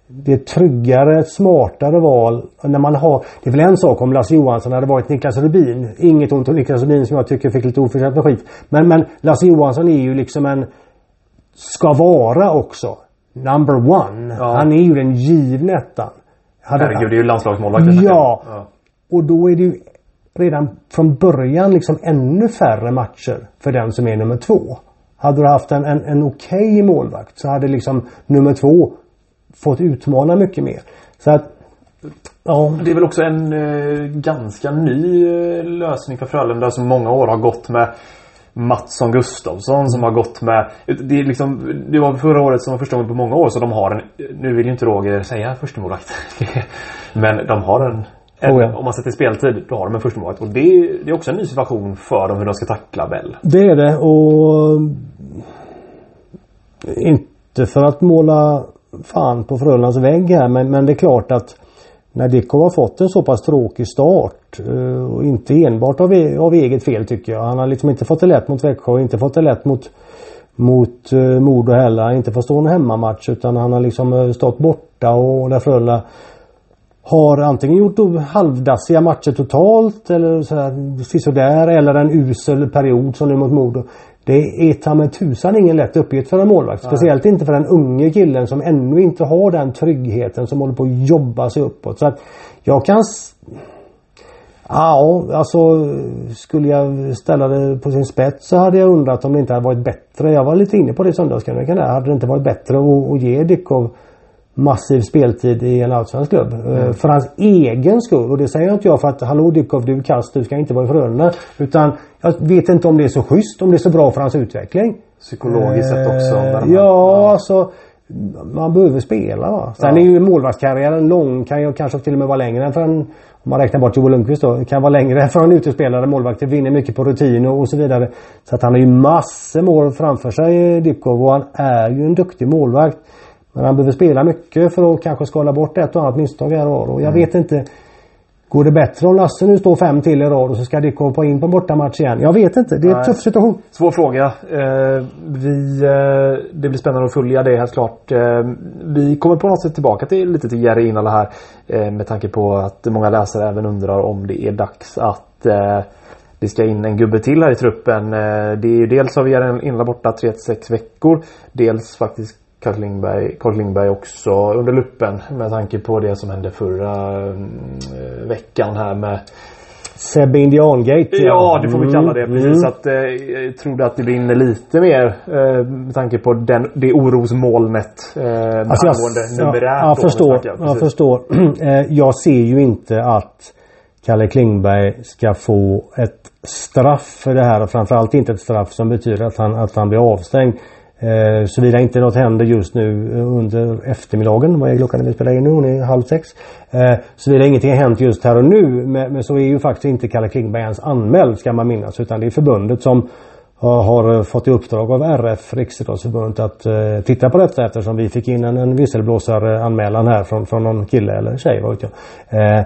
det är ett tryggare, ett smartare val. När man har, det är väl en sak om Lasse Johansson hade varit Niklas Rubin. Inget ont om Niklas Rubin som jag tycker fick lite oförtjänt skit. Men, men Lasse Johansson är ju liksom en ska vara också. Number one. Ja. Han är ju den givne ettan. Herregud, det är ju landslagsmålvakt. Ja. ja. Och då är det ju redan från början liksom ännu färre matcher för den som är nummer två. Hade du haft en, en, en okej okay målvakt så hade liksom nummer två fått utmana mycket mer. Så att Ja. Det är väl också en eh, ganska ny eh, lösning för Frölunda som många år har gått med Mattsson Gustafsson som har gått med Det, är liksom, det var förra året som var första gången på många år så de har en Nu vill ju inte Roger säga förstemålvakt. Men de har en, en oh ja. Om man sätter speltid då har de en förstemålvakt. Och det, det är också en ny situation för dem hur de ska tackla Bell. Det är det och Inte för att måla fan på Frölundas vägg här men, men det är klart att när Dick har fått en så pass tråkig start eh, och inte enbart av, e-, av eget fel tycker jag. Han har liksom inte fått det lätt mot Växjö inte fått det lätt mot mot eh, Modo heller. Han inte fått stå en hemmamatch utan han har liksom eh, stått borta och där Frölunda har antingen gjort halvdassiga matcher totalt eller sådär eller en usel period som nu mot Modo. Det är ta med tusan ingen lätt uppgift för en målvakt. Speciellt inte för den unge killen som ännu inte har den tryggheten som håller på att jobba sig uppåt. Så att jag kan Ja, alltså skulle jag ställa det på sin spets så hade jag undrat om det inte hade varit bättre. Jag var lite inne på det i söndagskrönikan där. Hade det inte varit bättre att, att ge Dickov massiv speltid i en allsvensk klubb. Mm. Eh, för hans egen skull. Och det säger inte jag för att hallå Dickov du är kast, du ska inte vara i Frölunda. Utan jag vet inte om det är så schysst, om det är så bra för hans utveckling. Psykologiskt sett också? Eh, ja, alltså man behöver spela va. Sen ja. är ju målvaktskarriären lång, kan ju kanske till och med vara längre än för en om man räknar bort Joel Lundqvist då. Kan vara längre för en utespelare. Målvakter vinner mycket på rutin och, och så vidare. Så att han har ju massor mål framför sig Dipkov och han är ju en duktig målvakt. Men han behöver spela mycket för att kanske skala bort ett och annat misstag här och Och jag mm. vet inte. Går det bättre om Lasse nu står fem till i rad och så ska Dick hoppa in på en bortamatch igen? Jag vet inte. Det är en tuff situation. Svår fråga. Eh, vi, eh, det blir spännande att följa det helt klart. Eh, vi kommer på något sätt tillbaka till lite till Jerry Inala här. Eh, med tanke på att många läsare även undrar om det är dags att eh, det ska in en gubbe till här i truppen. Eh, det är ju dels har vi Jerry Inala borta 3-6 veckor. Dels faktiskt Carl Klingberg också under luppen med tanke på det som hände förra äh, veckan här med Sebbe Indiangate. Ja. ja, det får vi kalla det. Precis. Mm. Att, eh, jag trodde att det brinner lite mer eh, med tanke på den, det orosmolnet eh, alltså angående jag, numerärt. Ja, jag förstår. Jag förstår. Eh, jag ser ju inte att Kalle Klingberg ska få ett straff för det här och framförallt inte ett straff som betyder att han, att han blir avstängd. Eh, Såvida inte något händer just nu under eftermiddagen. Vad är klockan när vi spelar in nu? Hon är halv sex. Eh, Såvida ingenting har hänt just här och nu. Men, men så är ju faktiskt inte Kalle Klingberg ens anmäld ska man minnas. Utan det är förbundet som eh, har, har fått i uppdrag av RF, Riksidrottsförbundet, att eh, titta på detta eftersom vi fick in en, en visselblåsaranmälan här från, från någon kille eller tjej. Vad vet jag. Eh,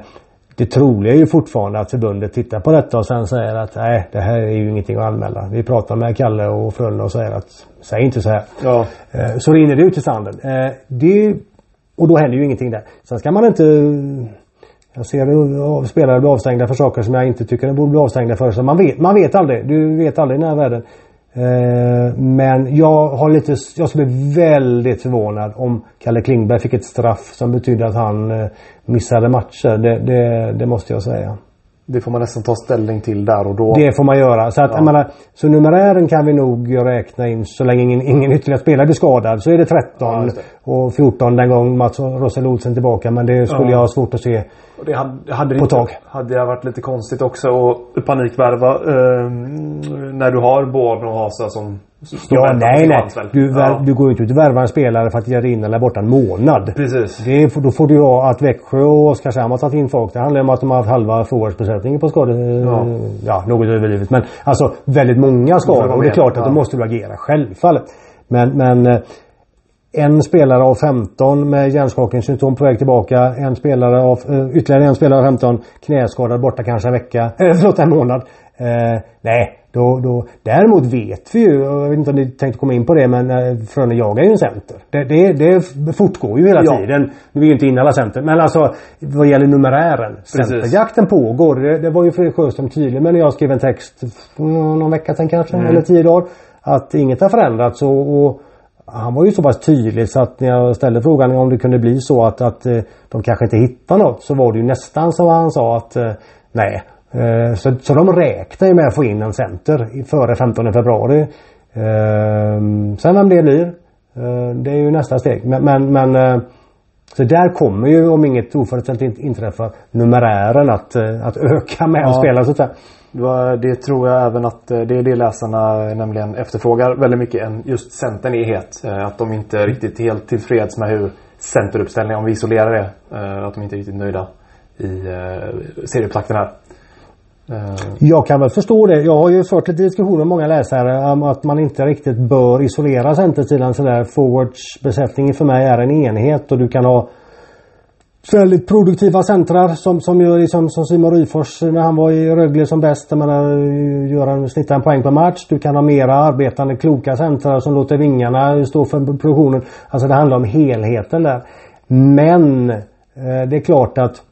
det troliga är ju fortfarande att förbundet tittar på detta och sen säger att nej det här är ju ingenting att anmäla. Vi pratar med Kalle och Frölunda och säger att säg inte så här. Ja. Eh, så rinner det ut i sanden. Eh, det, och då händer ju ingenting där. Sen ska man inte jag ser spelare bli avstängda för saker som jag inte tycker de borde bli avstängda för. Så man vet, man vet aldrig. Du vet aldrig i den här världen. Eh, men jag har lite, jag skulle bli väldigt förvånad om Kalle Klingberg fick ett straff som betydde att han eh, missade matcher. Det, det, det måste jag säga. Det får man nästan ta ställning till där och då. Det får man göra. Så, att, ja. menar, så numerären kan vi nog räkna in så länge ingen, ingen ytterligare spelare blir skadad. Så är det 13 ja, det. och 14 den gång Mats Rossel Olsen tillbaka. Men det skulle ja. jag ha svårt att se och det hade, hade på inte, tag. hade det varit lite konstigt också att panikvärva eh, när du har Born och Hasa som Ja, nej, nej. Du, ja. du går ju inte ut och värvar en spelare för att göra in eller borta en månad. Precis. Det, då får du ha att Växjö och Oskarshamn har tagit in folk. Det handlar om att de har haft halva forwardsbesättningen på skador. Ja. ja, något överdrivet. Men alltså väldigt många skador. Och det är klart att ja. då måste du agera. Självfallet. Men, men eh, en spelare av 15 med hjärnskakningssymptom på väg tillbaka. En spelare av, uh, ytterligare en spelare av 15 knäskadad borta kanske en vecka. Äh, förlåt en månad. Uh, nej, då, då. Däremot vet vi ju, jag vet inte om ni tänkte komma in på det men uh, Frölunda jagar ju en center. Det, det, det fortgår ju hela ja. tiden. Nu är vi ju inte inne alla center. Men alltså vad gäller numerären. Centerjakten pågår. Det, det var ju Fredrik Sjöström tydlig med när jag skrev en text någon vecka sen kanske. Mm. Eller tio dagar. Att inget har förändrats och, och han var ju så pass tydlig så att när jag ställde frågan om det kunde bli så att, att eh, de kanske inte hittar något så var det ju nästan som han sa att eh, nej. Eh, så, så de räknar ju med att få in en center före 15 februari. Sen vem det blir det är ju nästa steg. Men, men, men så där kommer ju om inget oförutsett inträffar numerären att, att öka med ja. att spela. Det tror jag även att eh, det är det läsarna nämligen efterfrågar väldigt mycket än just centern är het. Eh, att de inte är riktigt helt tillfreds med hur centeruppställningen, om vi isolerar det, eh, att de inte är riktigt nöjda i serieupptakten här. Eh. Jag kan väl förstå det. Jag har ju fört lite diskussioner med många läsare om att man inte riktigt bör isolera centersidan sådär. Forwardsbesättningen för mig är en enhet och du kan ha väldigt produktiva centrar som, som gör liksom, som Simon Ryfors när han var i Rögle som bäst. Jag menar, gör en, snittar en poäng per match. Du kan ha mera arbetande kloka centrar som låter vingarna stå för produktionen. Alltså det handlar om helheten där. Men eh, det är klart att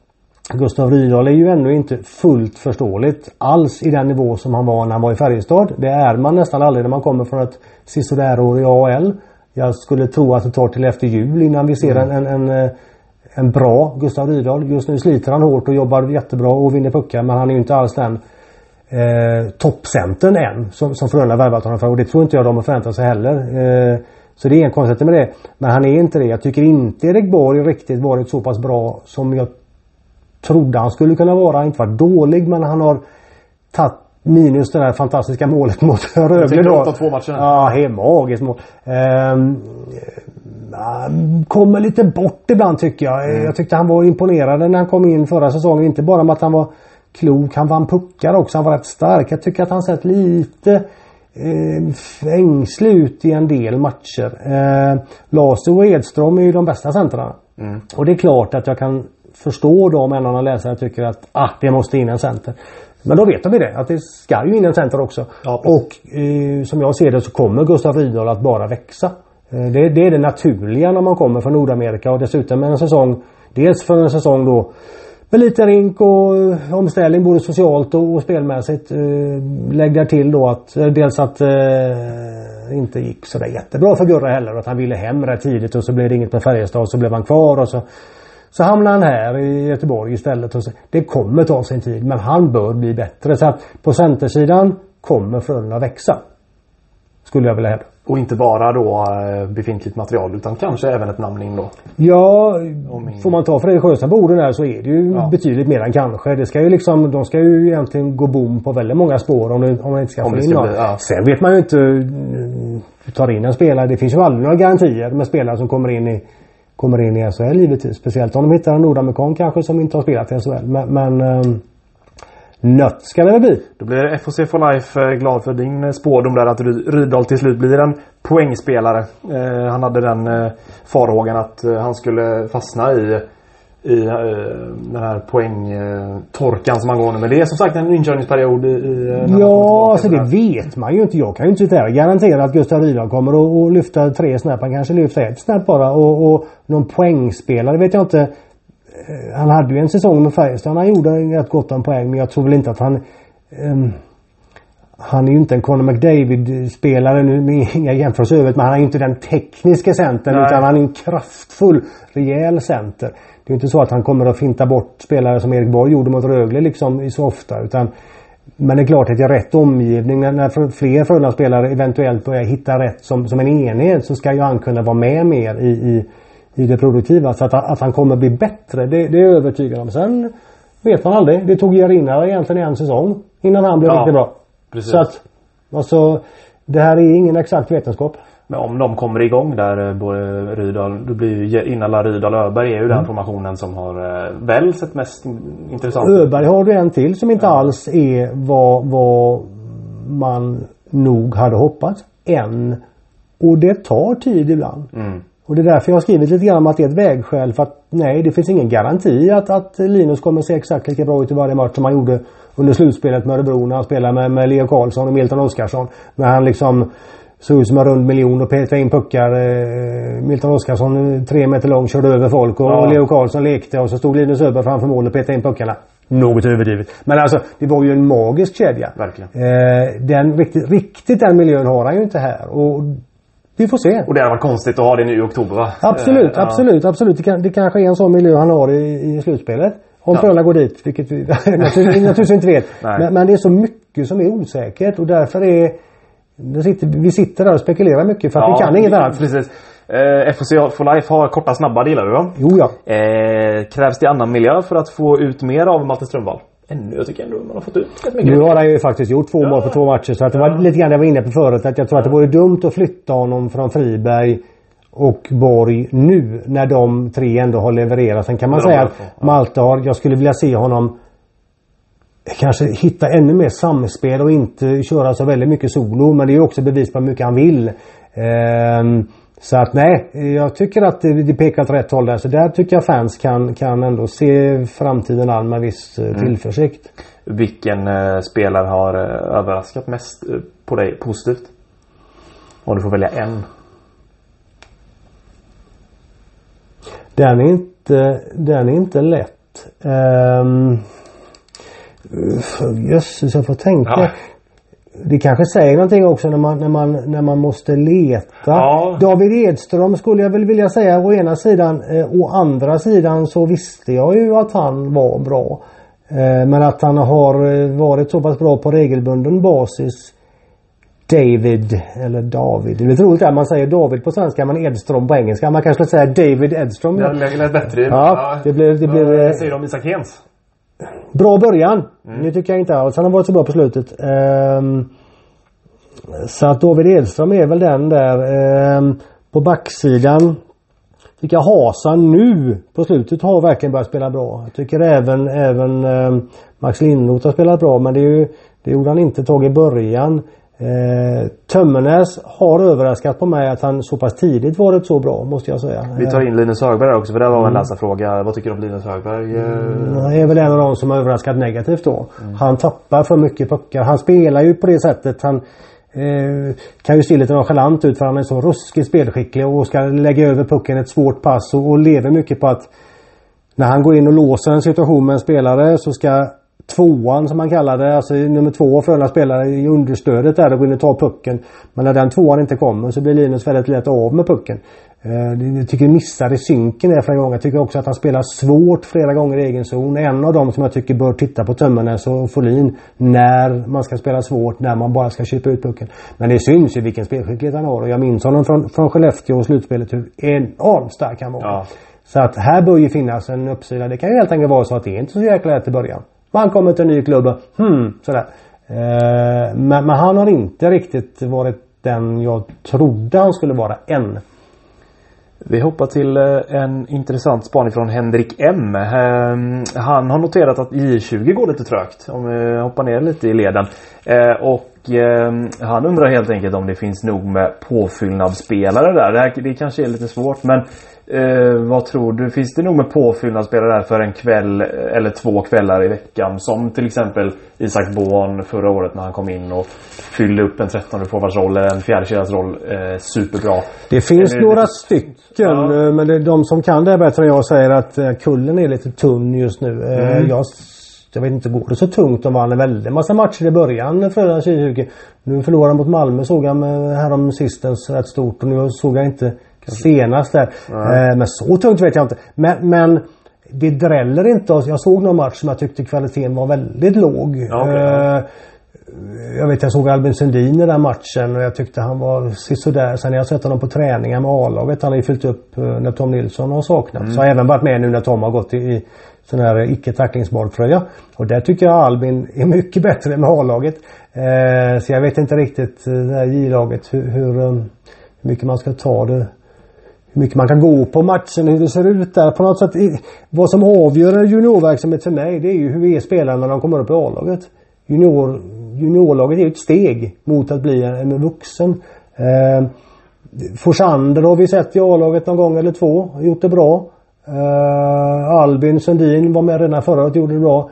Gustav Rydahl är ju ännu inte fullt förståeligt alls i den nivå som han var när han var i Färjestad. Det är man nästan aldrig när man kommer från ett sisådär år i AL. Jag skulle tro att det tar till efter jul innan vi ser mm. en, en, en en bra Gustav Rydahl. Just nu sliter han hårt och jobbar jättebra och vinner puckar men han är ju inte alls den eh, toppcentern än som, som Frölunda värvat honom för och det tror inte jag de har förväntat sig heller. Eh, så det är en konstigt med det. Men han är inte det. Jag tycker inte Erik Borg riktigt varit så pass bra som jag trodde han skulle kunna vara. Inte varit dålig men han har tagit minus det där fantastiska målet mot Rögle då. två matcher. Ja, helt magiskt mål. Um, kommer lite bort ibland tycker jag. Mm. Jag tyckte han var imponerande när han kom in förra säsongen. Inte bara med att han var klok, han vann puckar också. Han var rätt stark. Jag tycker att han sett lite eh, ängslig ut i en del matcher. Eh, Lasu och Edström är ju de bästa centrarna. Mm. Och det är klart att jag kan förstå då om en annan läsare tycker att ah, det måste in en center. Men då vet vi det, att det ska ju in en center också. Ja, och eh, som jag ser det så kommer Gustav Rydahl att bara växa. Eh, det, det, är det naturliga när man kommer från Nordamerika och dessutom med en säsong Dels för en säsong då med lite rink och eh, omställning både socialt och, och spelmässigt. Eh, lägg där till då att eh, dels att eh, inte gick sådär jättebra för Gurra heller. Att han ville hem rätt tidigt och så blev det inget med Färjestad och så blev han kvar och så så hamnar han här i Göteborg istället. Och så, det kommer ta sin tid men han bör bli bättre. Så att på centersidan kommer Frölunda växa. Skulle jag vilja hävda. Och inte bara då eh, befintligt material utan kanske även ett namn in då? Ja, får man ta Fredrik Sjöström på orden där så är det ju ja. betydligt mer än kanske. Det ska ju liksom, de ska ju egentligen gå bom på väldigt många spår om, det, om man inte ska om få in någon. Ja. Sen vet man ju inte hur tar in en spelare. Det finns ju aldrig några garantier med spelare som kommer in i kommer in i SHL givetvis. Speciellt om de hittar en nordamerikan kanske som inte har spelat i SHL. Men, men um, Nött ska det väl bli. Då blir FHC for Life eh, glad för din eh, spådom där att Rydahl till slut blir en poängspelare. Eh, han hade den eh, farhågan att han skulle fastna i i uh, den här poängtorkan som man går nu. Men det är som sagt en inkörningsperiod i... i ja, alltså det vet man ju inte. Jag kan ju inte sitta här och garantera att Gustav Rydahl kommer att lyfta tre snäpp. Han kanske lyfter ett snäpp bara. Och, och någon poängspelare vet jag inte. Eh, han hade ju en säsong med Färjestad. Han gjorde rätt gott om poäng. Men jag tror väl inte att han... Um, han är ju inte en Conor McDavid-spelare nu med inga jämförelser övrigt. Men han är ju inte den tekniska centern. Utan han är en kraftfull, rejäl center. Det är inte så att han kommer att finta bort spelare som Erik Borg gjorde mot Rögle liksom så ofta. Utan, men det är klart att i rätt omgivning när, när fler Frölunda-spelare eventuellt börjar hitta rätt som, som en enhet så ska ju han kunna vara med mer i, i, i det produktiva. Så att, att han kommer bli bättre det, det är jag övertygad om. Sen vet man aldrig. Det tog Jarina egentligen en säsong innan han blev ja, riktigt bra. Precis. Så att alltså det här är ingen exakt vetenskap. Men om de kommer igång där, eh, både Rydahl, då blir ju Innala, Rydahl och Öberg är ju mm. den formationen som har eh, väl sett mest intressant Öberg har du en till som inte ja. alls är vad, vad man nog hade hoppats än. Och det tar tid ibland. Mm. Och det är därför jag har skrivit lite grann om att det är ett vägskäl för att nej det finns ingen garanti att, att Linus kommer se exakt lika bra ut i varje match som han gjorde under slutspelet med Örebro när han spelade med, med Leo Karlsson och Milton Oskarsson. När han liksom Såg ut som en rund miljon och petade in puckar. Eh, Milton Oskarsson tre meter lång körde över folk och, ja. Leo Karlsson lekte och så stod Linus Öberg framför mål och petade in puckarna. Något överdrivet. Men alltså det var ju en magisk kedja. Verkligen. Eh, den, riktigt, riktigt den miljön har han ju inte här. Och vi får se. Och det hade varit konstigt att ha det nu i oktober va? Absolut, eh, absolut, ja. absolut. Det, kan, det kanske är en sån miljö han har i, i slutspelet. Om ja. Frölunda går dit, vilket vi naturligtvis inte vet. Men, men, det är så mycket som är osäkert och därför är Sitter, vi sitter där och spekulerar mycket för att ja, vi kan inget annat. Precis. Eh, FOC for Life har korta snabba delar du då? Jo ja. Eh, krävs det annan miljö för att få ut mer av Malte Strömvall? Ännu, jag tycker ändå man har fått ut rätt mycket. Nu har han ju faktiskt gjort två ja. mål på två matcher. Så att det var lite grann det jag var inne på förut. Att jag tror att det vore dumt att flytta honom från Friberg och Borg nu när de tre ändå har levererat. Sen kan man säga att Malte har, jag skulle vilja se honom kanske hitta ännu mer samspel och inte köra så väldigt mycket solo. Men det är också bevis på hur mycket han vill. Ehm, så att nej, jag tycker att det pekar åt rätt håll där. Så där tycker jag fans kan, kan ändå se framtiden an med viss eh, mm. tillförsikt. Vilken eh, spelare har eh, överraskat mest eh, på dig positivt? Om du får välja en. Den är inte, den är inte lätt. Um, Jösses, jag får tänka. Ja. Det kanske säger någonting också när man, när man, när man måste leta. Ja. David Edström skulle jag väl vilja säga å ena sidan. Eh, å andra sidan så visste jag ju att han var bra. Eh, men att han har eh, varit så pass bra på regelbunden basis. David, eller David. Det är roligt att man säger David på svenska men Edström på engelska. Man kanske skulle säga David Edström. Det lät bättre. Ja, det blev... Det blev Vad säger du om Isak Hens? Bra början. Mm. Det tycker jag inte alls. Han har varit så bra på slutet. Um, så att David Edström är väl den där. Um, på backsidan tycker jag Hasa nu på slutet har verkligen börjat spela bra. Jag tycker även, även um, Max Lindroth har spelat bra men det, är ju, det gjorde han inte tag i början. Eh, Tömmernes har överraskat på mig att han så pass tidigt varit så bra måste jag säga. Vi tar in Linus Högberg också för det var en mm. läsarfråga. Vad tycker du om Linus Högberg? Mm, han är väl en av de som har överraskat negativt då. Mm. Han tappar för mycket puckar. Han spelar ju på det sättet. Han eh, kan ju se lite nonchalant ut för han är så ruskigt spelskicklig och ska lägga över pucken ett svårt pass och, och lever mycket på att när han går in och låser en situation med en spelare så ska tvåan som man kallar det, alltså nummer två Frölunda spelare i understödet där och går in och tar pucken. Men när den tvåan inte kommer så blir Linus väldigt lätt av med pucken. Eh, jag tycker missar i synken där flera gånger. Jag tycker också att han spelar svårt flera gånger i egen zon. En av dem som jag tycker bör titta på Tömmernes och Folin när man ska spela svårt, när man bara ska köpa ut pucken. Men det syns ju vilken spelskicklighet han har och jag minns honom från, från Skellefteå och slutspelet hur enormt stark han var. Ja. Så att här bör ju finnas en uppsida. Det kan ju helt enkelt vara så att det är inte så jäkla lätt i början. Och han kommer till en ny klubb och hmm, sådär. Eh, men, men, han har inte riktigt varit den jag trodde han skulle vara än. Vi hoppar till eh, en intressant spaning från Henrik M. Ehm, han har noterat att J20 går lite trögt. Om vi hoppar ner lite i leden. Eh, och och eh, han undrar helt enkelt om det finns nog med påfyllnadsspelare där. Det, här, det kanske är lite svårt men Eh, vad tror du? Finns det nog med påfyllnadsspelare där för en kväll eller två kvällar i veckan? Som till exempel Isak Bohn förra året när han kom in och fyllde upp en 13 forwardsroll eller en fjärdekedjasroll eh, superbra. Det finns eller, några stycken ja. Eh, men det är de som kan det bättre än jag säger att eh, kullen är lite tunn just nu. Eh, mm. Jag, jag vet inte, går det så tungt? De vann en väldig massa matcher i början Frölunda 2020. Nu förlorade de mot Malmö såg jag härom sistens rätt stort och nu såg jag inte senast där. Eh, men så tungt vet jag inte. Men, men det dräller inte. Jag såg någon match som jag tyckte kvaliteten var väldigt låg. Okay. Eh, jag vet jag såg Albin Sundin i den matchen och jag tyckte han var sådär. Sen har jag sett honom på träningar med A-laget. Han har ju fyllt upp eh, när Tom Nilsson har saknats. Mm. Så har även varit med nu när Tom har gått i, i sån här icke tacklingsbar tröja. Och där tycker jag Albin är mycket bättre med A-laget. Eh, så jag vet inte riktigt eh, det här J-laget hur, hur, eh, hur mycket man ska ta det hur mycket man kan gå på matchen, hur det ser ut där. På något sätt, vad som avgör juniorverksamhet för mig det är ju hur är spelarna när de kommer upp i A-laget. Junior, juniorlaget är ju ett steg mot att bli en, en vuxen. Eh, Forsander har vi sett i A-laget någon gång eller två. Gjort det bra. Eh, Albin Sundin var med redan förra året gjorde det bra.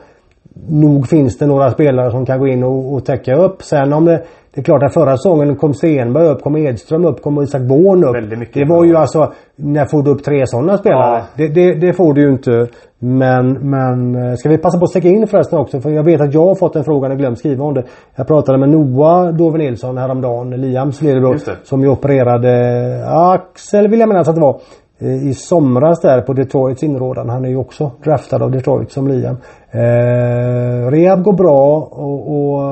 Nog finns det några spelare som kan gå in och, och täcka upp. Sen om det det är klart att förra säsongen kom Stenberg upp, kom Edström upp, kom Isak Born upp. Det var ju alltså, när får du upp tre sådana spelare? Ja. Det, det, det, får du ju inte. Men, men eh, ska vi passa på att sticka in förresten också? För jag vet att jag har fått en fråga och glömt skriva om det. Jag pratade med Noah Dove Nilsson häromdagen, Liams lillebror. Som ju opererade axel vill jag minnas att det var. Eh, I somras där på Detroits inrådan. Han är ju också draftad av Detroit som Liam. Eh, rehab går bra och, och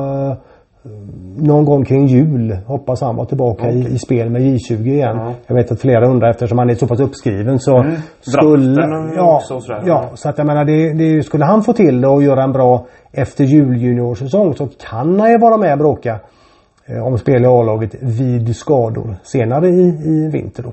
någon gång kring jul hoppas han vara tillbaka okay. i, i, spel med J20 igen. Ja. Jag vet att flera undrar eftersom han är så pass uppskriven så mm. skulle... Ja, också, ja, så att jag menar det, det, skulle han få till det och göra en bra efter jul juniorsäsong så kan han ju vara med och bråka eh, om spel i A-laget vid skador senare i, i vinter då.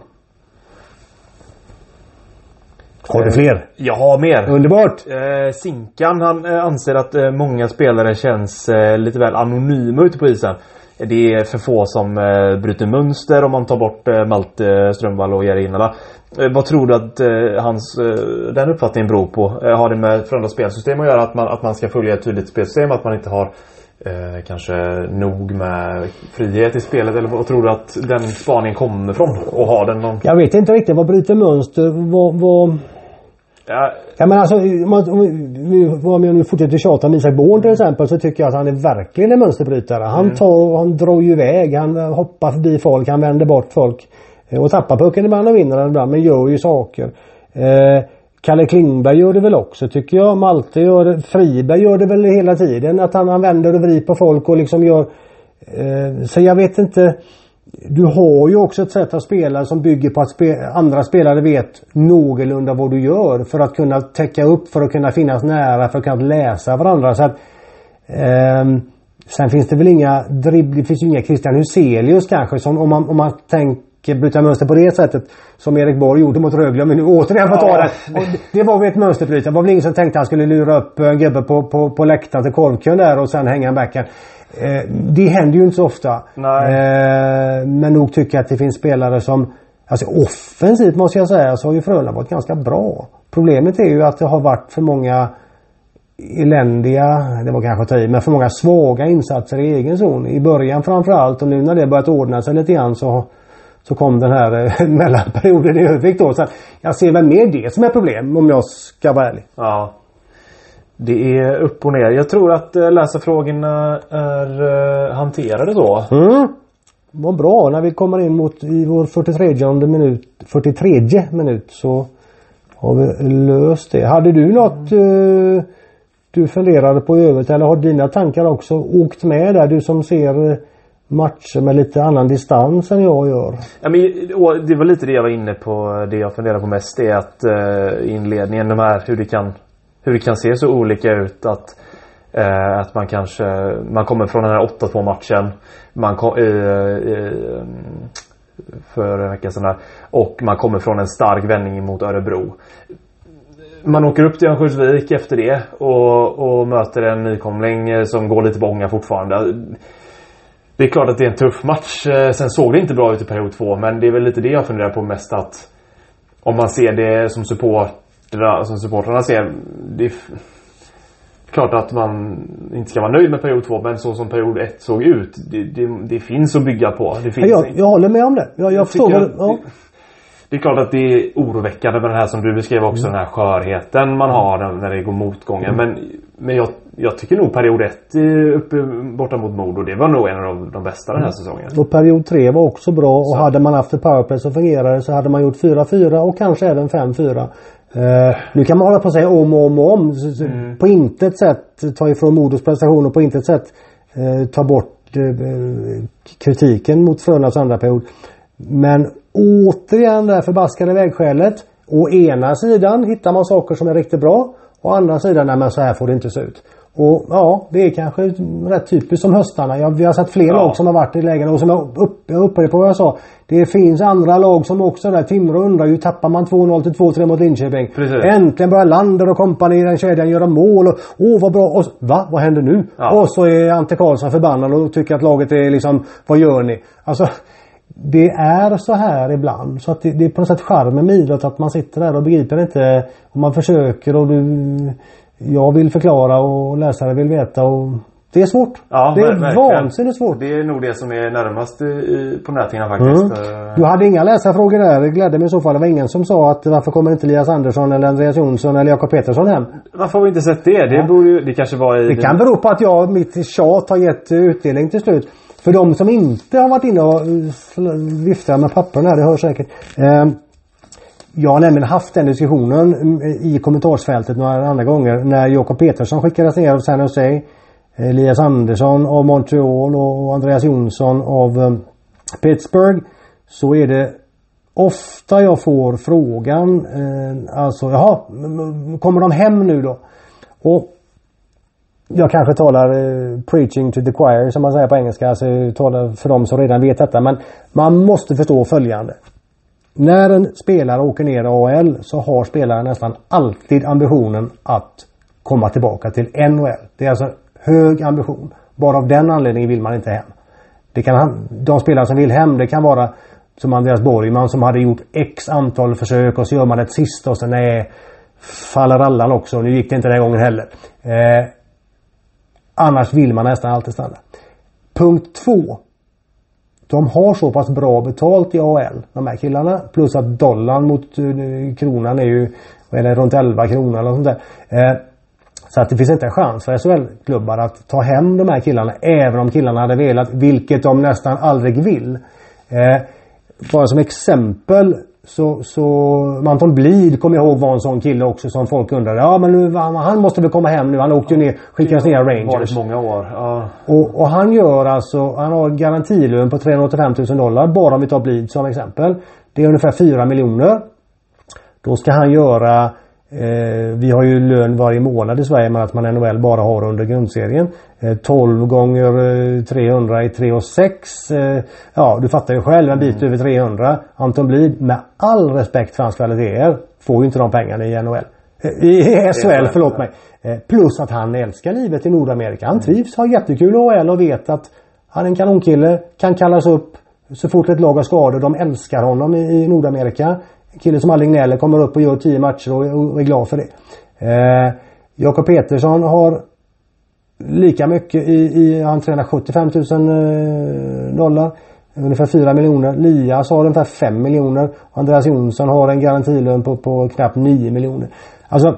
Har du fler? Jag har mer. Underbart! Eh, Sinkan han eh, anser att eh, många spelare känns eh, lite väl anonyma ute på isen. Det är för få som eh, bryter mönster om man tar bort eh, Malte Strömvall och Jari Innala. Eh, vad tror du att eh, hans, eh, den uppfattningen beror på? Eh, har det med förändrat spelsystem att göra? Att man, att man ska följa ett tydligt spelsystem? Att man inte har eh, kanske nog med frihet i spelet? Eller vad tror du att den spaningen kommer ifrån? Och har den någon... Jag vet inte riktigt. Vad bryter mönster? Vad... vad... Ja. ja men alltså om, om, om vi fortsätter tjata om Isak Born till exempel så tycker jag att han är verkligen en mönsterbrytare. Han mm. tar han drar ju iväg. Han hoppar förbi folk. Han vänder bort folk. Eh, och tappar pucken ibland och vinner den ibland men gör ju saker. Eh, Kalle Klingberg gör det väl också tycker jag. Malte gör det. Friberg gör det väl hela tiden. Att han, han vänder och vrider på folk och liksom gör... Eh, så jag vet inte. Du har ju också ett sätt att spela som bygger på att spe andra spelare vet någorlunda vad du gör för att kunna täcka upp, för att kunna finnas nära, för att kunna läsa varandra. Så att, eh, sen finns det väl inga dribb, det finns ju inga Christian Huselius kanske som om man, om man tänker bryta mönster på det sättet som Erik Borg gjorde mot Rögle. Men nu återigen får ta det. det var väl ett mönsterbrytare. Det var väl ingen som tänkte att han skulle lura upp en gubbe på, på, på läktaren till korvkön där och sen hänga en backhand. Eh, det händer ju inte så ofta. Eh, men nog tycker jag att det finns spelare som Alltså offensivt måste jag säga så har ju Frölunda varit ganska bra. Problemet är ju att det har varit för många eländiga, det var kanske att ta i, men för många svaga insatser i egen zon. I början framförallt och nu när det börjat ordna sig lite grann så så kom den här eh, mellanperioden i Övik då. Så jag ser väl mer det som är problem om jag ska vara ärlig. Ja. Det är upp och ner. Jag tror att äh, läsarfrågorna är äh, hanterade då. Mm. Vad bra. När vi kommer in mot i vår 43 minut 43 minut så har vi löst det. Hade du något mm. du funderade på i övrigt eller har dina tankar också åkt med där? Du som ser matcher med lite annan distans än jag gör. Ja, men, det var lite det jag var inne på. Det jag funderar på mest är att inledningen, de här hur det kan hur det kan se så olika ut att eh, att man kanske man kommer från den här 8-2 matchen man kom, eh, för en vecka sedan och man kommer från en stark vändning mot Örebro. Man åker upp till Örnsköldsvik efter det och, och möter en nykomling eh, som går lite bånga fortfarande Det är klart att det är en tuff match. Eh, sen såg det inte bra ut i period två. Men det är väl lite det jag funderar på mest att om man ser det som support som supportrarna ser. Det är klart att man inte ska vara nöjd med period två. Men så som period ett såg ut. Det, det, det finns att bygga på. Det finns jag, jag håller med om det. Jag, jag förstår vad, ja. Det är klart att det är oroväckande med det här som du beskrev också. Mm. Den här skörheten man har när det går motgångar. Mm. Men, men jag, jag tycker nog period 1 uppe borta mot Modo. Det var nog en av de bästa den här mm. säsongen. Och period 3 var också bra. Och så. hade man haft ett powerplay som fungerade så hade man gjort 4-4 och kanske även 5-4. Uh, nu kan man hålla på och säga om och om och om. Mm. På intet sätt ta ifrån Modos prestation och på intet sätt uh, ta bort uh, kritiken mot Frölundas andra period. Men återigen det här förbaskade vägskälet. Å ena sidan hittar man saker som är riktigt bra. Å andra sidan, nej men så här får det inte se ut. Och ja, det är kanske rätt typiskt som höstarna. Jag, vi har sett fler ja. lag som har varit i lägen och som jag, upp, jag upprepar vad jag sa. Det finns andra lag som också där. Timrå undrar ju, tappar man 2-0 till 2-3 mot Linköping. Precis. Äntligen börjar Lander och kompani i den kedjan göra mål. Och, åh vad bra. Och, va? Vad händer nu? Ja. Och så är Ante Karlsson förbannad och tycker att laget är liksom, vad gör ni? Alltså det är så här ibland. Så att det, det är på något sätt charmen med idrott att man sitter där och begriper inte. Och man försöker och du... Jag vill förklara och läsare vill veta och det är svårt. Ja, det är vansinnigt svårt. Det är nog det som är närmast i, på näthinnan faktiskt. Mm. Du hade inga läsarfrågor där. Det glädde mig i så fall. Det var ingen som sa att varför kommer inte Elias Andersson eller Andreas Jonsson eller Jakob Petersson hem? Varför har vi inte sett det? Det, ja. borde ju, det kanske var i... Det kan bero på att jag, mitt tjat har gett utdelning till slut. För de som inte har varit inne och viftat med papperna det hörs säkert. Eh, jag har nämligen haft den diskussionen mm, i kommentarsfältet några andra gånger när Jakob Petersson skickades ner av San Jose. Elias Andersson av Montreal och Andreas Jonsson av eh, Pittsburgh. Så är det ofta jag får frågan, eh, alltså jaha, kommer de hem nu då? Och jag kanske talar eh, preaching to the choir som man säger på engelska. Alltså talar för de som redan vet detta. Men man måste förstå följande. När en spelare åker ner i AHL så har spelaren nästan alltid ambitionen att komma tillbaka till NHL. Det är alltså hög ambition. Bara av den anledningen vill man inte hem. Det kan, de spelare som vill hem det kan vara som Andreas Borgman som hade gjort x antal försök och så gör man ett sista och sen nej faller allan också. Nu gick det inte den här gången heller. Eh, Annars vill man nästan alltid stanna. Punkt två. De har så pass bra betalt i AL, de här killarna. Plus att dollarn mot eh, kronan är ju vad är det, runt 11 kronor eller sånt där. Eh, så att det finns inte en chans för SHL-klubbar att ta hem de här killarna även om killarna hade velat, vilket de nästan aldrig vill. Eh, bara som exempel så, så Anton Blid kommer jag ihåg var en sån kille också som folk undrade. Ja men nu, han måste väl komma hem nu. Han åkte ju ner, skickades ner Rangers. Varit många år. Ja. Och, och, han gör alltså, han har garantilön på 385 000 dollar. Bara om vi tar Blid som exempel. Det är ungefär 4 miljoner. Då ska han göra vi har ju lön varje månad i Sverige men att man NHL bara har under grundserien. Eh, 12 gånger 300 i 3 och 6. Eh, ja, du fattar ju själv en bit mm. över 300. Anton Blid, med all respekt för hans kvaliteter, får ju inte de pengarna i NHL. Eh, I SHL, förlåt mig. Eh, plus att han älskar livet i Nordamerika. Han mm. trivs, har jättekul i OL och vet att han är en kanonkille, kan kallas upp så fort ett lag har skador. De älskar honom i Nordamerika. En kille som aldrig gnäller, kommer upp och gör 10 matcher och, är glad för det. Eh, Jakob Petersson har lika mycket i, i han tränar 75 000 eh, dollar. Ungefär 4 miljoner. Lias har ungefär 5 miljoner. Andreas Jonsson har en garantilön på, på knappt 9 miljoner. Alltså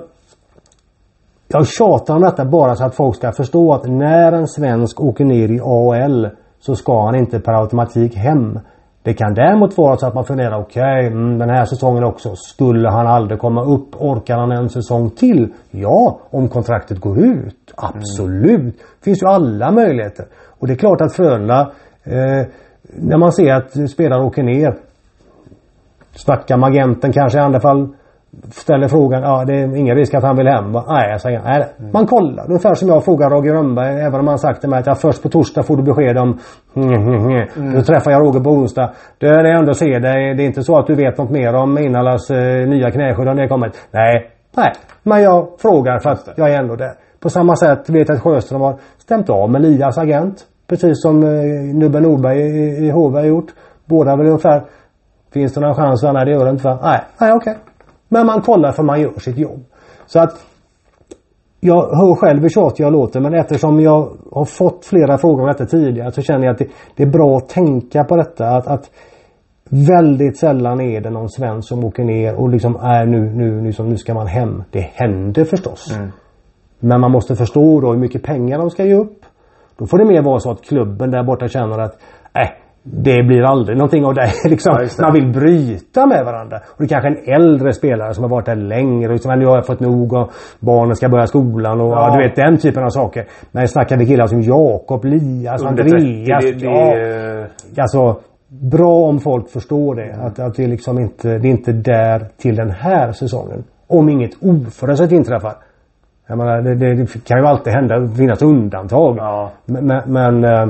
jag tjatar om detta bara så att folk ska förstå att när en svensk åker ner i AHL så ska han inte per automatik hem. Det kan däremot vara så att man funderar, okej, okay, mm, den här säsongen också. Skulle han aldrig komma upp? Orkar han en säsong till? Ja, om kontraktet går ut. Absolut. Mm. Det finns ju alla möjligheter. Och det är klart att Frölunda, eh, när man ser att spelare åker ner. Snackar med agenten kanske i andra fall ställer frågan, ja det är ingen risk att han vill hem va? Nej, jag säger nej. Mm. Man kollar. Ungefär som jag frågar Roger Rönnberg, även om han sagt till mig att ja, först på torsdag får du besked om mm. Då träffar jag Roger på onsdag. Det är det ändå ser dig. Det är inte så att du vet något mer om Innalas eh, nya knäskydd det kommit. Nej, nej. Men jag frågar för att jag är ändå där. På samma sätt vet jag att Sjöström har stämt av med Lias agent. Precis som eh, Nubbe Nordberg i, i HV har gjort. Båda väl ungefär. Finns det någon chans? Nej det gör det inte va? Nej, nej okej. Okay. Men man kollar för man gör sitt jobb. Så att jag hör själv hur tjatig jag låter men eftersom jag har fått flera frågor om detta tidigare så känner jag att det, det är bra att tänka på detta. Att, att Väldigt sällan är det någon svensk som åker ner och liksom är nu, nu, liksom, nu ska man hem. Det händer förstås. Mm. Men man måste förstå då hur mycket pengar de ska ge upp. Då får det mer vara så att klubben där borta känner att äh, det blir aldrig någonting av det. liksom, ja, man vill bryta med varandra. Och det är kanske en äldre spelare som har varit där längre. Och liksom, nu har jag fått nog och barnen ska börja skolan och ja. Du vet den typen av saker. Men snackar vi killar som Jakob, Lias, Andreas. Det, det, ja, alltså, bra om folk förstår det. Att, att det, liksom inte, det är inte där till den här säsongen. Om inget oförutsett inträffar. Jag menar, det, det, det, kan ju alltid hända, finnas undantag. Ja. Men, men eh,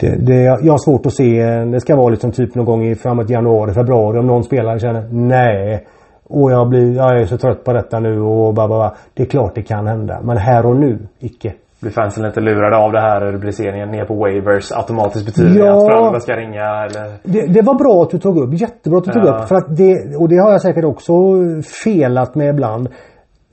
det, det, jag har svårt att se. Det ska vara liksom typ någon gång i framåt januari, februari om någon spelare känner nej. Och jag, blir, jag är så trött på detta nu och bara, bara. Det är klart det kan hända. Men här och nu, icke. Blir fansen lite lurade av det här rubriceringen ner på waivers automatiskt betyder ja, att Frölunda ska ringa eller? Det, det, var bra att du tog upp. Jättebra att du tog ja. upp. För att det, och det har jag säkert också felat med ibland.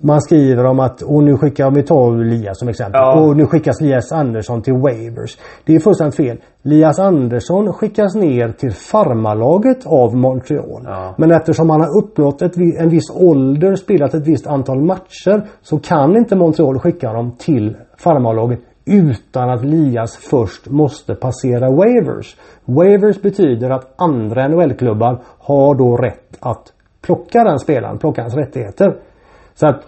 Man skriver om att, och nu skickar vi tar Lias som exempel. Ja. Och nu skickas Lias Andersson till Waivers. Det är fullständigt fel. Lias Andersson skickas ner till farmalaget av Montreal. Ja. Men eftersom han har uppnått ett, en viss ålder, spelat ett visst antal matcher. Så kan inte Montreal skicka honom till farmalaget utan att Lias först måste passera Waivers. Waivers betyder att andra NHL-klubbar har då rätt att plocka den spelaren, plocka hans rättigheter. Så att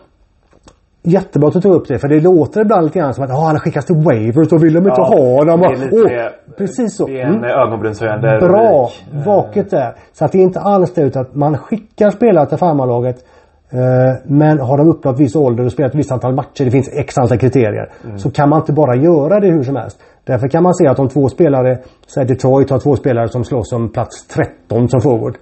Jättebra att du tog upp det för det låter ibland lite grann som att oh, han skickas till Waivers och vill de inte ja, ha honom. Det är lite oh, precis så. Det är en mm. ögonbrynshöjande Bra! Vaket där. Så att det är inte alls det utan att man skickar spelare till farmarlaget eh, men har de uppnått viss ålder och spelat ett visst antal matcher, det finns x antal kriterier. Mm. Så kan man inte bara göra det hur som helst. Därför kan man se att om två spelare, säg Detroit har två spelare som slåss om plats 13 som forward.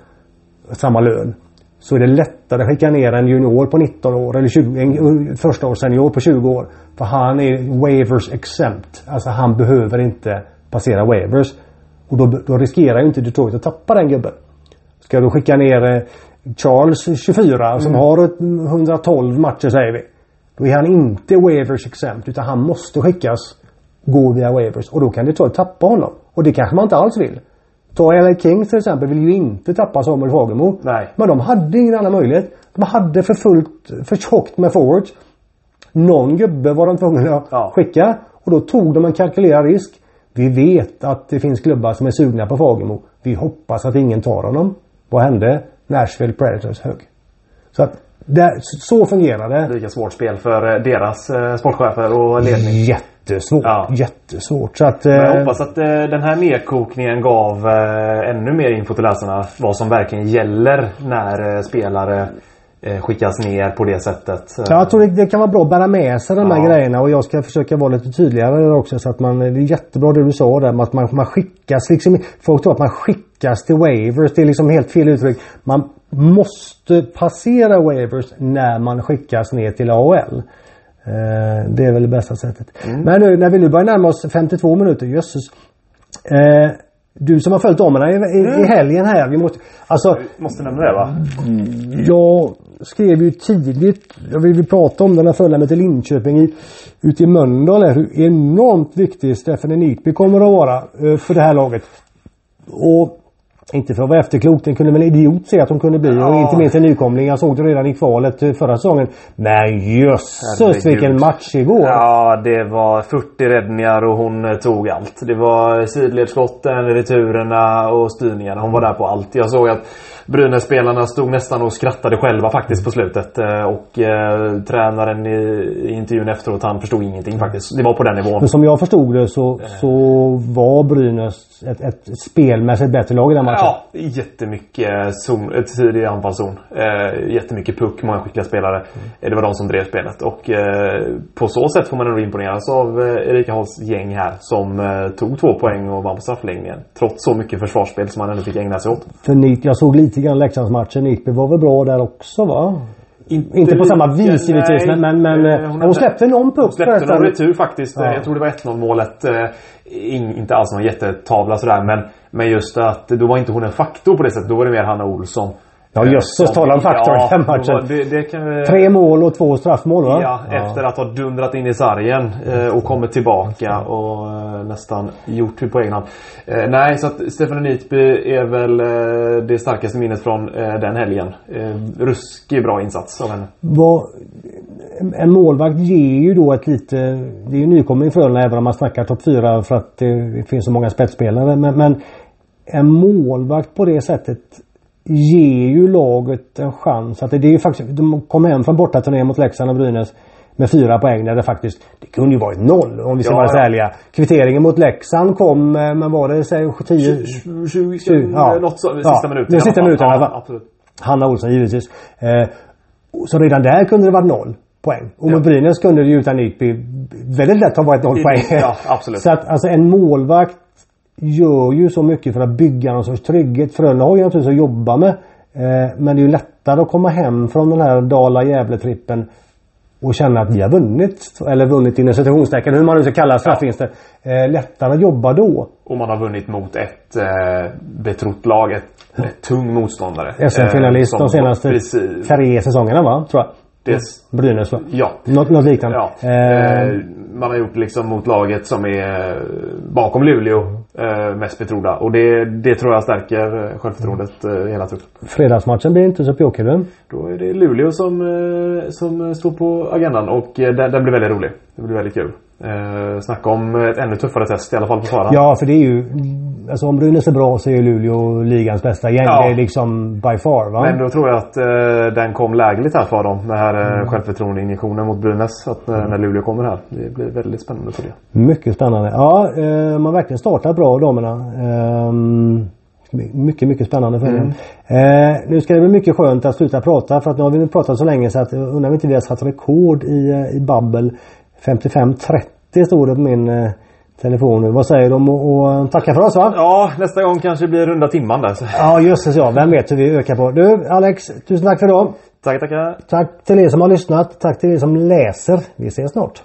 Samma lön så är det lättare att skicka ner en junior på 19 år eller 20, en första år senior på 20 år. För han är waivers exempt. Alltså han behöver inte passera waivers. Och då, då riskerar ju inte Detroit att tappa den gubben. Ska du skicka ner eh, Charles 24 mm. som har 112 matcher säger vi. Då är han inte waivers exempt utan han måste skickas gå via waivers och då kan Detroit tappa honom. Och det kanske man inte alls vill. Ta LA Kings till exempel vill ju inte tappa Samuel Fagemo. Nej. Men de hade ingen annan möjlighet. De hade för fullt, för tjockt med forwards. Någon gubbe var de tvungna att ja. skicka. Och då tog de en kalkylerad risk. Vi vet att det finns klubbar som är sugna på Fagemo. Vi hoppas att ingen tar honom. Vad hände? Nashville Predators hög. Så att det, så fungerar det. Lika svårt spel för eh, deras eh, sportchefer och ledning. Jättesvårt. Ja. Jättesvårt. Så att, jag eh, hoppas att eh, den här nedkokningen gav eh, ännu mer info till läsarna. Vad som verkligen gäller när eh, spelare skickas ner på det sättet. Ja, jag tror det, det kan vara bra att bära med sig de här ja. grejerna och jag ska försöka vara lite tydligare också så att man, det är jättebra det du sa där att man, man skickas liksom, folk tror att man skickas till waivers. Det är liksom helt fel uttryck. Man måste passera waivers när man skickas ner till AHL. Eh, det är väl det bästa sättet. Mm. Men nu när vi nu börjar närma oss 52 minuter, jösses. Eh, du som har följt damerna i, i, mm. i helgen här. Vi måste, alltså, vi måste nämna det va? Mm, jag skrev ju tidigt, jag vill, vill prata om den här följande till Linköping i, ute i Mölndal hur enormt viktig Stephanie Nykby kommer att vara eh, för det här laget. Och inte för att vara efterklok, den kunde väl en idiot se att hon kunde bli. Ja. Och inte minst en nykomling. Jag såg det redan i kvalet eh, förra säsongen. Men jösses vilken match igår! Ja, det var 40 räddningar och hon eh, tog allt. Det var sidledsskotten, returerna och styrningarna. Hon var där på allt. Jag såg att Brynäs-spelarna stod nästan och skrattade själva faktiskt på slutet. Eh, och eh, tränaren i, intervjun efteråt, han förstod ingenting faktiskt. Det var på den nivån. Men som jag förstod det så, så var Brynäs ett, ett spelmässigt bättre lag i den matchen. Ja, jättemycket zon, tid i anfallszon. Eh, jättemycket puck, många skickliga spelare. Mm. Det var de som drev spelet. Och eh, på så sätt får man ändå imponeras av eh, Erika Halls gäng här. Som eh, tog två poäng och vann på straffläggningen. Trots så mycket försvarsspel som man ändå fick ägna sig åt. För Nick, jag såg lite grann Leksandsmatchen. Nickby var väl bra där också va? Inte, Inte på samma vis givetvis men, men, men Eh, eh, hon, släppte någon puck Hon släppte någon retur faktiskt. Ja. Jag tror det var 1-0 målet. Eh, in- inte alls någon jättetavla sådär men, men just att då var inte hon en faktor på det sättet. Då var det mer Hanna Olsson. Ja, Eh, jösses, tala om faktor i den matchen. Det, det kan vi... Tre mål och två straffmål va? Ja, efter att ha dundrat in i sargen eh, och kommit tillbaka och eh, nästan gjort det på egen hand. Eh, nej, så att Stefan Nytby är väl eh, det starkaste minnet från eh, den helgen. Eh, ruskigt bra insats av henne. Vad, en målvakt ger ju då ett lite... Det är ju nykomling i Frölunda även om man snackar topp 4 för att det finns så många spetsspelare. Men, men en målvakt på det sättet ger ju laget en chans. Att det, det är ju faktiskt, de kom hem från bortaturnén mot Leksand och Brynäs med fyra poäng där det faktiskt, det kunde ju varit noll om vi ska Ja, vara ja. ärliga. Kvitteringen mot Leksand kom, eh, men var det säg 10? 20, Tjugo, ja. något så, Ja, sista minuten. alla sista minuten Ja, absolut. Hanna Olsson givetvis. Eh, så redan där kunde det varit noll poäng. Och Ja. mot Brynäs kunde det ju utan Nyby väldigt lätt ha varit noll poäng. ja, absolut. så att alltså en målvakt gör ju så mycket för att bygga någon sorts trygghet. Frölunda har ju naturligtvis att jobba med. Eh, men det är ju lättare att komma hem från den här Dala-Gävle-trippen och känna att vi har vunnit. Eller vunnit inom citationstecken, hur man nu ska kalla straffvinster. Eh, lättare att jobba då. Och man har vunnit mot ett eh, betrott lag. Ett, ett tung motståndare. SM-finalist Eh, de senaste Precis. tre säsongerna va? Tror jag. Det, Brynäs va? ja. Något, något liknande. Ja. Eh, Eh, man har gjort liksom mot laget som är eh, bakom Luleå eh, mest betrodda. Och det, det tror jag stärker eh, självförtroendet eh, hela truppen. fredagsmatchen blir inte så du. Då är det Luleå som, som står på agendan och den, den blir väldigt rolig. Det blir väldigt kul. Eh, snacka om ett ännu tuffare test i alla fall på förhand. Ja, för det är ju... Alltså om Brynäs är bra så är Luleå ligans bästa gäng. Ja. Det är liksom by far va? Men då tror jag att eh, den kom lägligt här för dem. Den här eh, självförtroendeinjektionen mot Brynäs. Att, eh, när Luleå kommer här. Det blir väldigt spännande för det. Mycket spännande. Ja, eh, man verkligen startat bra damerna. Ehm, mycket, mycket spännande för dem. Eh, nu ska det bli mycket skönt att sluta prata för att nu har vi pratat så länge så att undrar om inte vi har satt rekord i, eh, i babbel. 55.30 stod det på min eh, telefon nu. Vad säger de och, och tacka för oss va? Ja, nästa gång kanske det blir runda timman där. Så. Ja jösses ja, vem vet hur vi ökar på. Du Alex, tusen tack för idag. Tackar, tackar. Tack till er som har lyssnat. Tack till er som läser. Vi ses snart.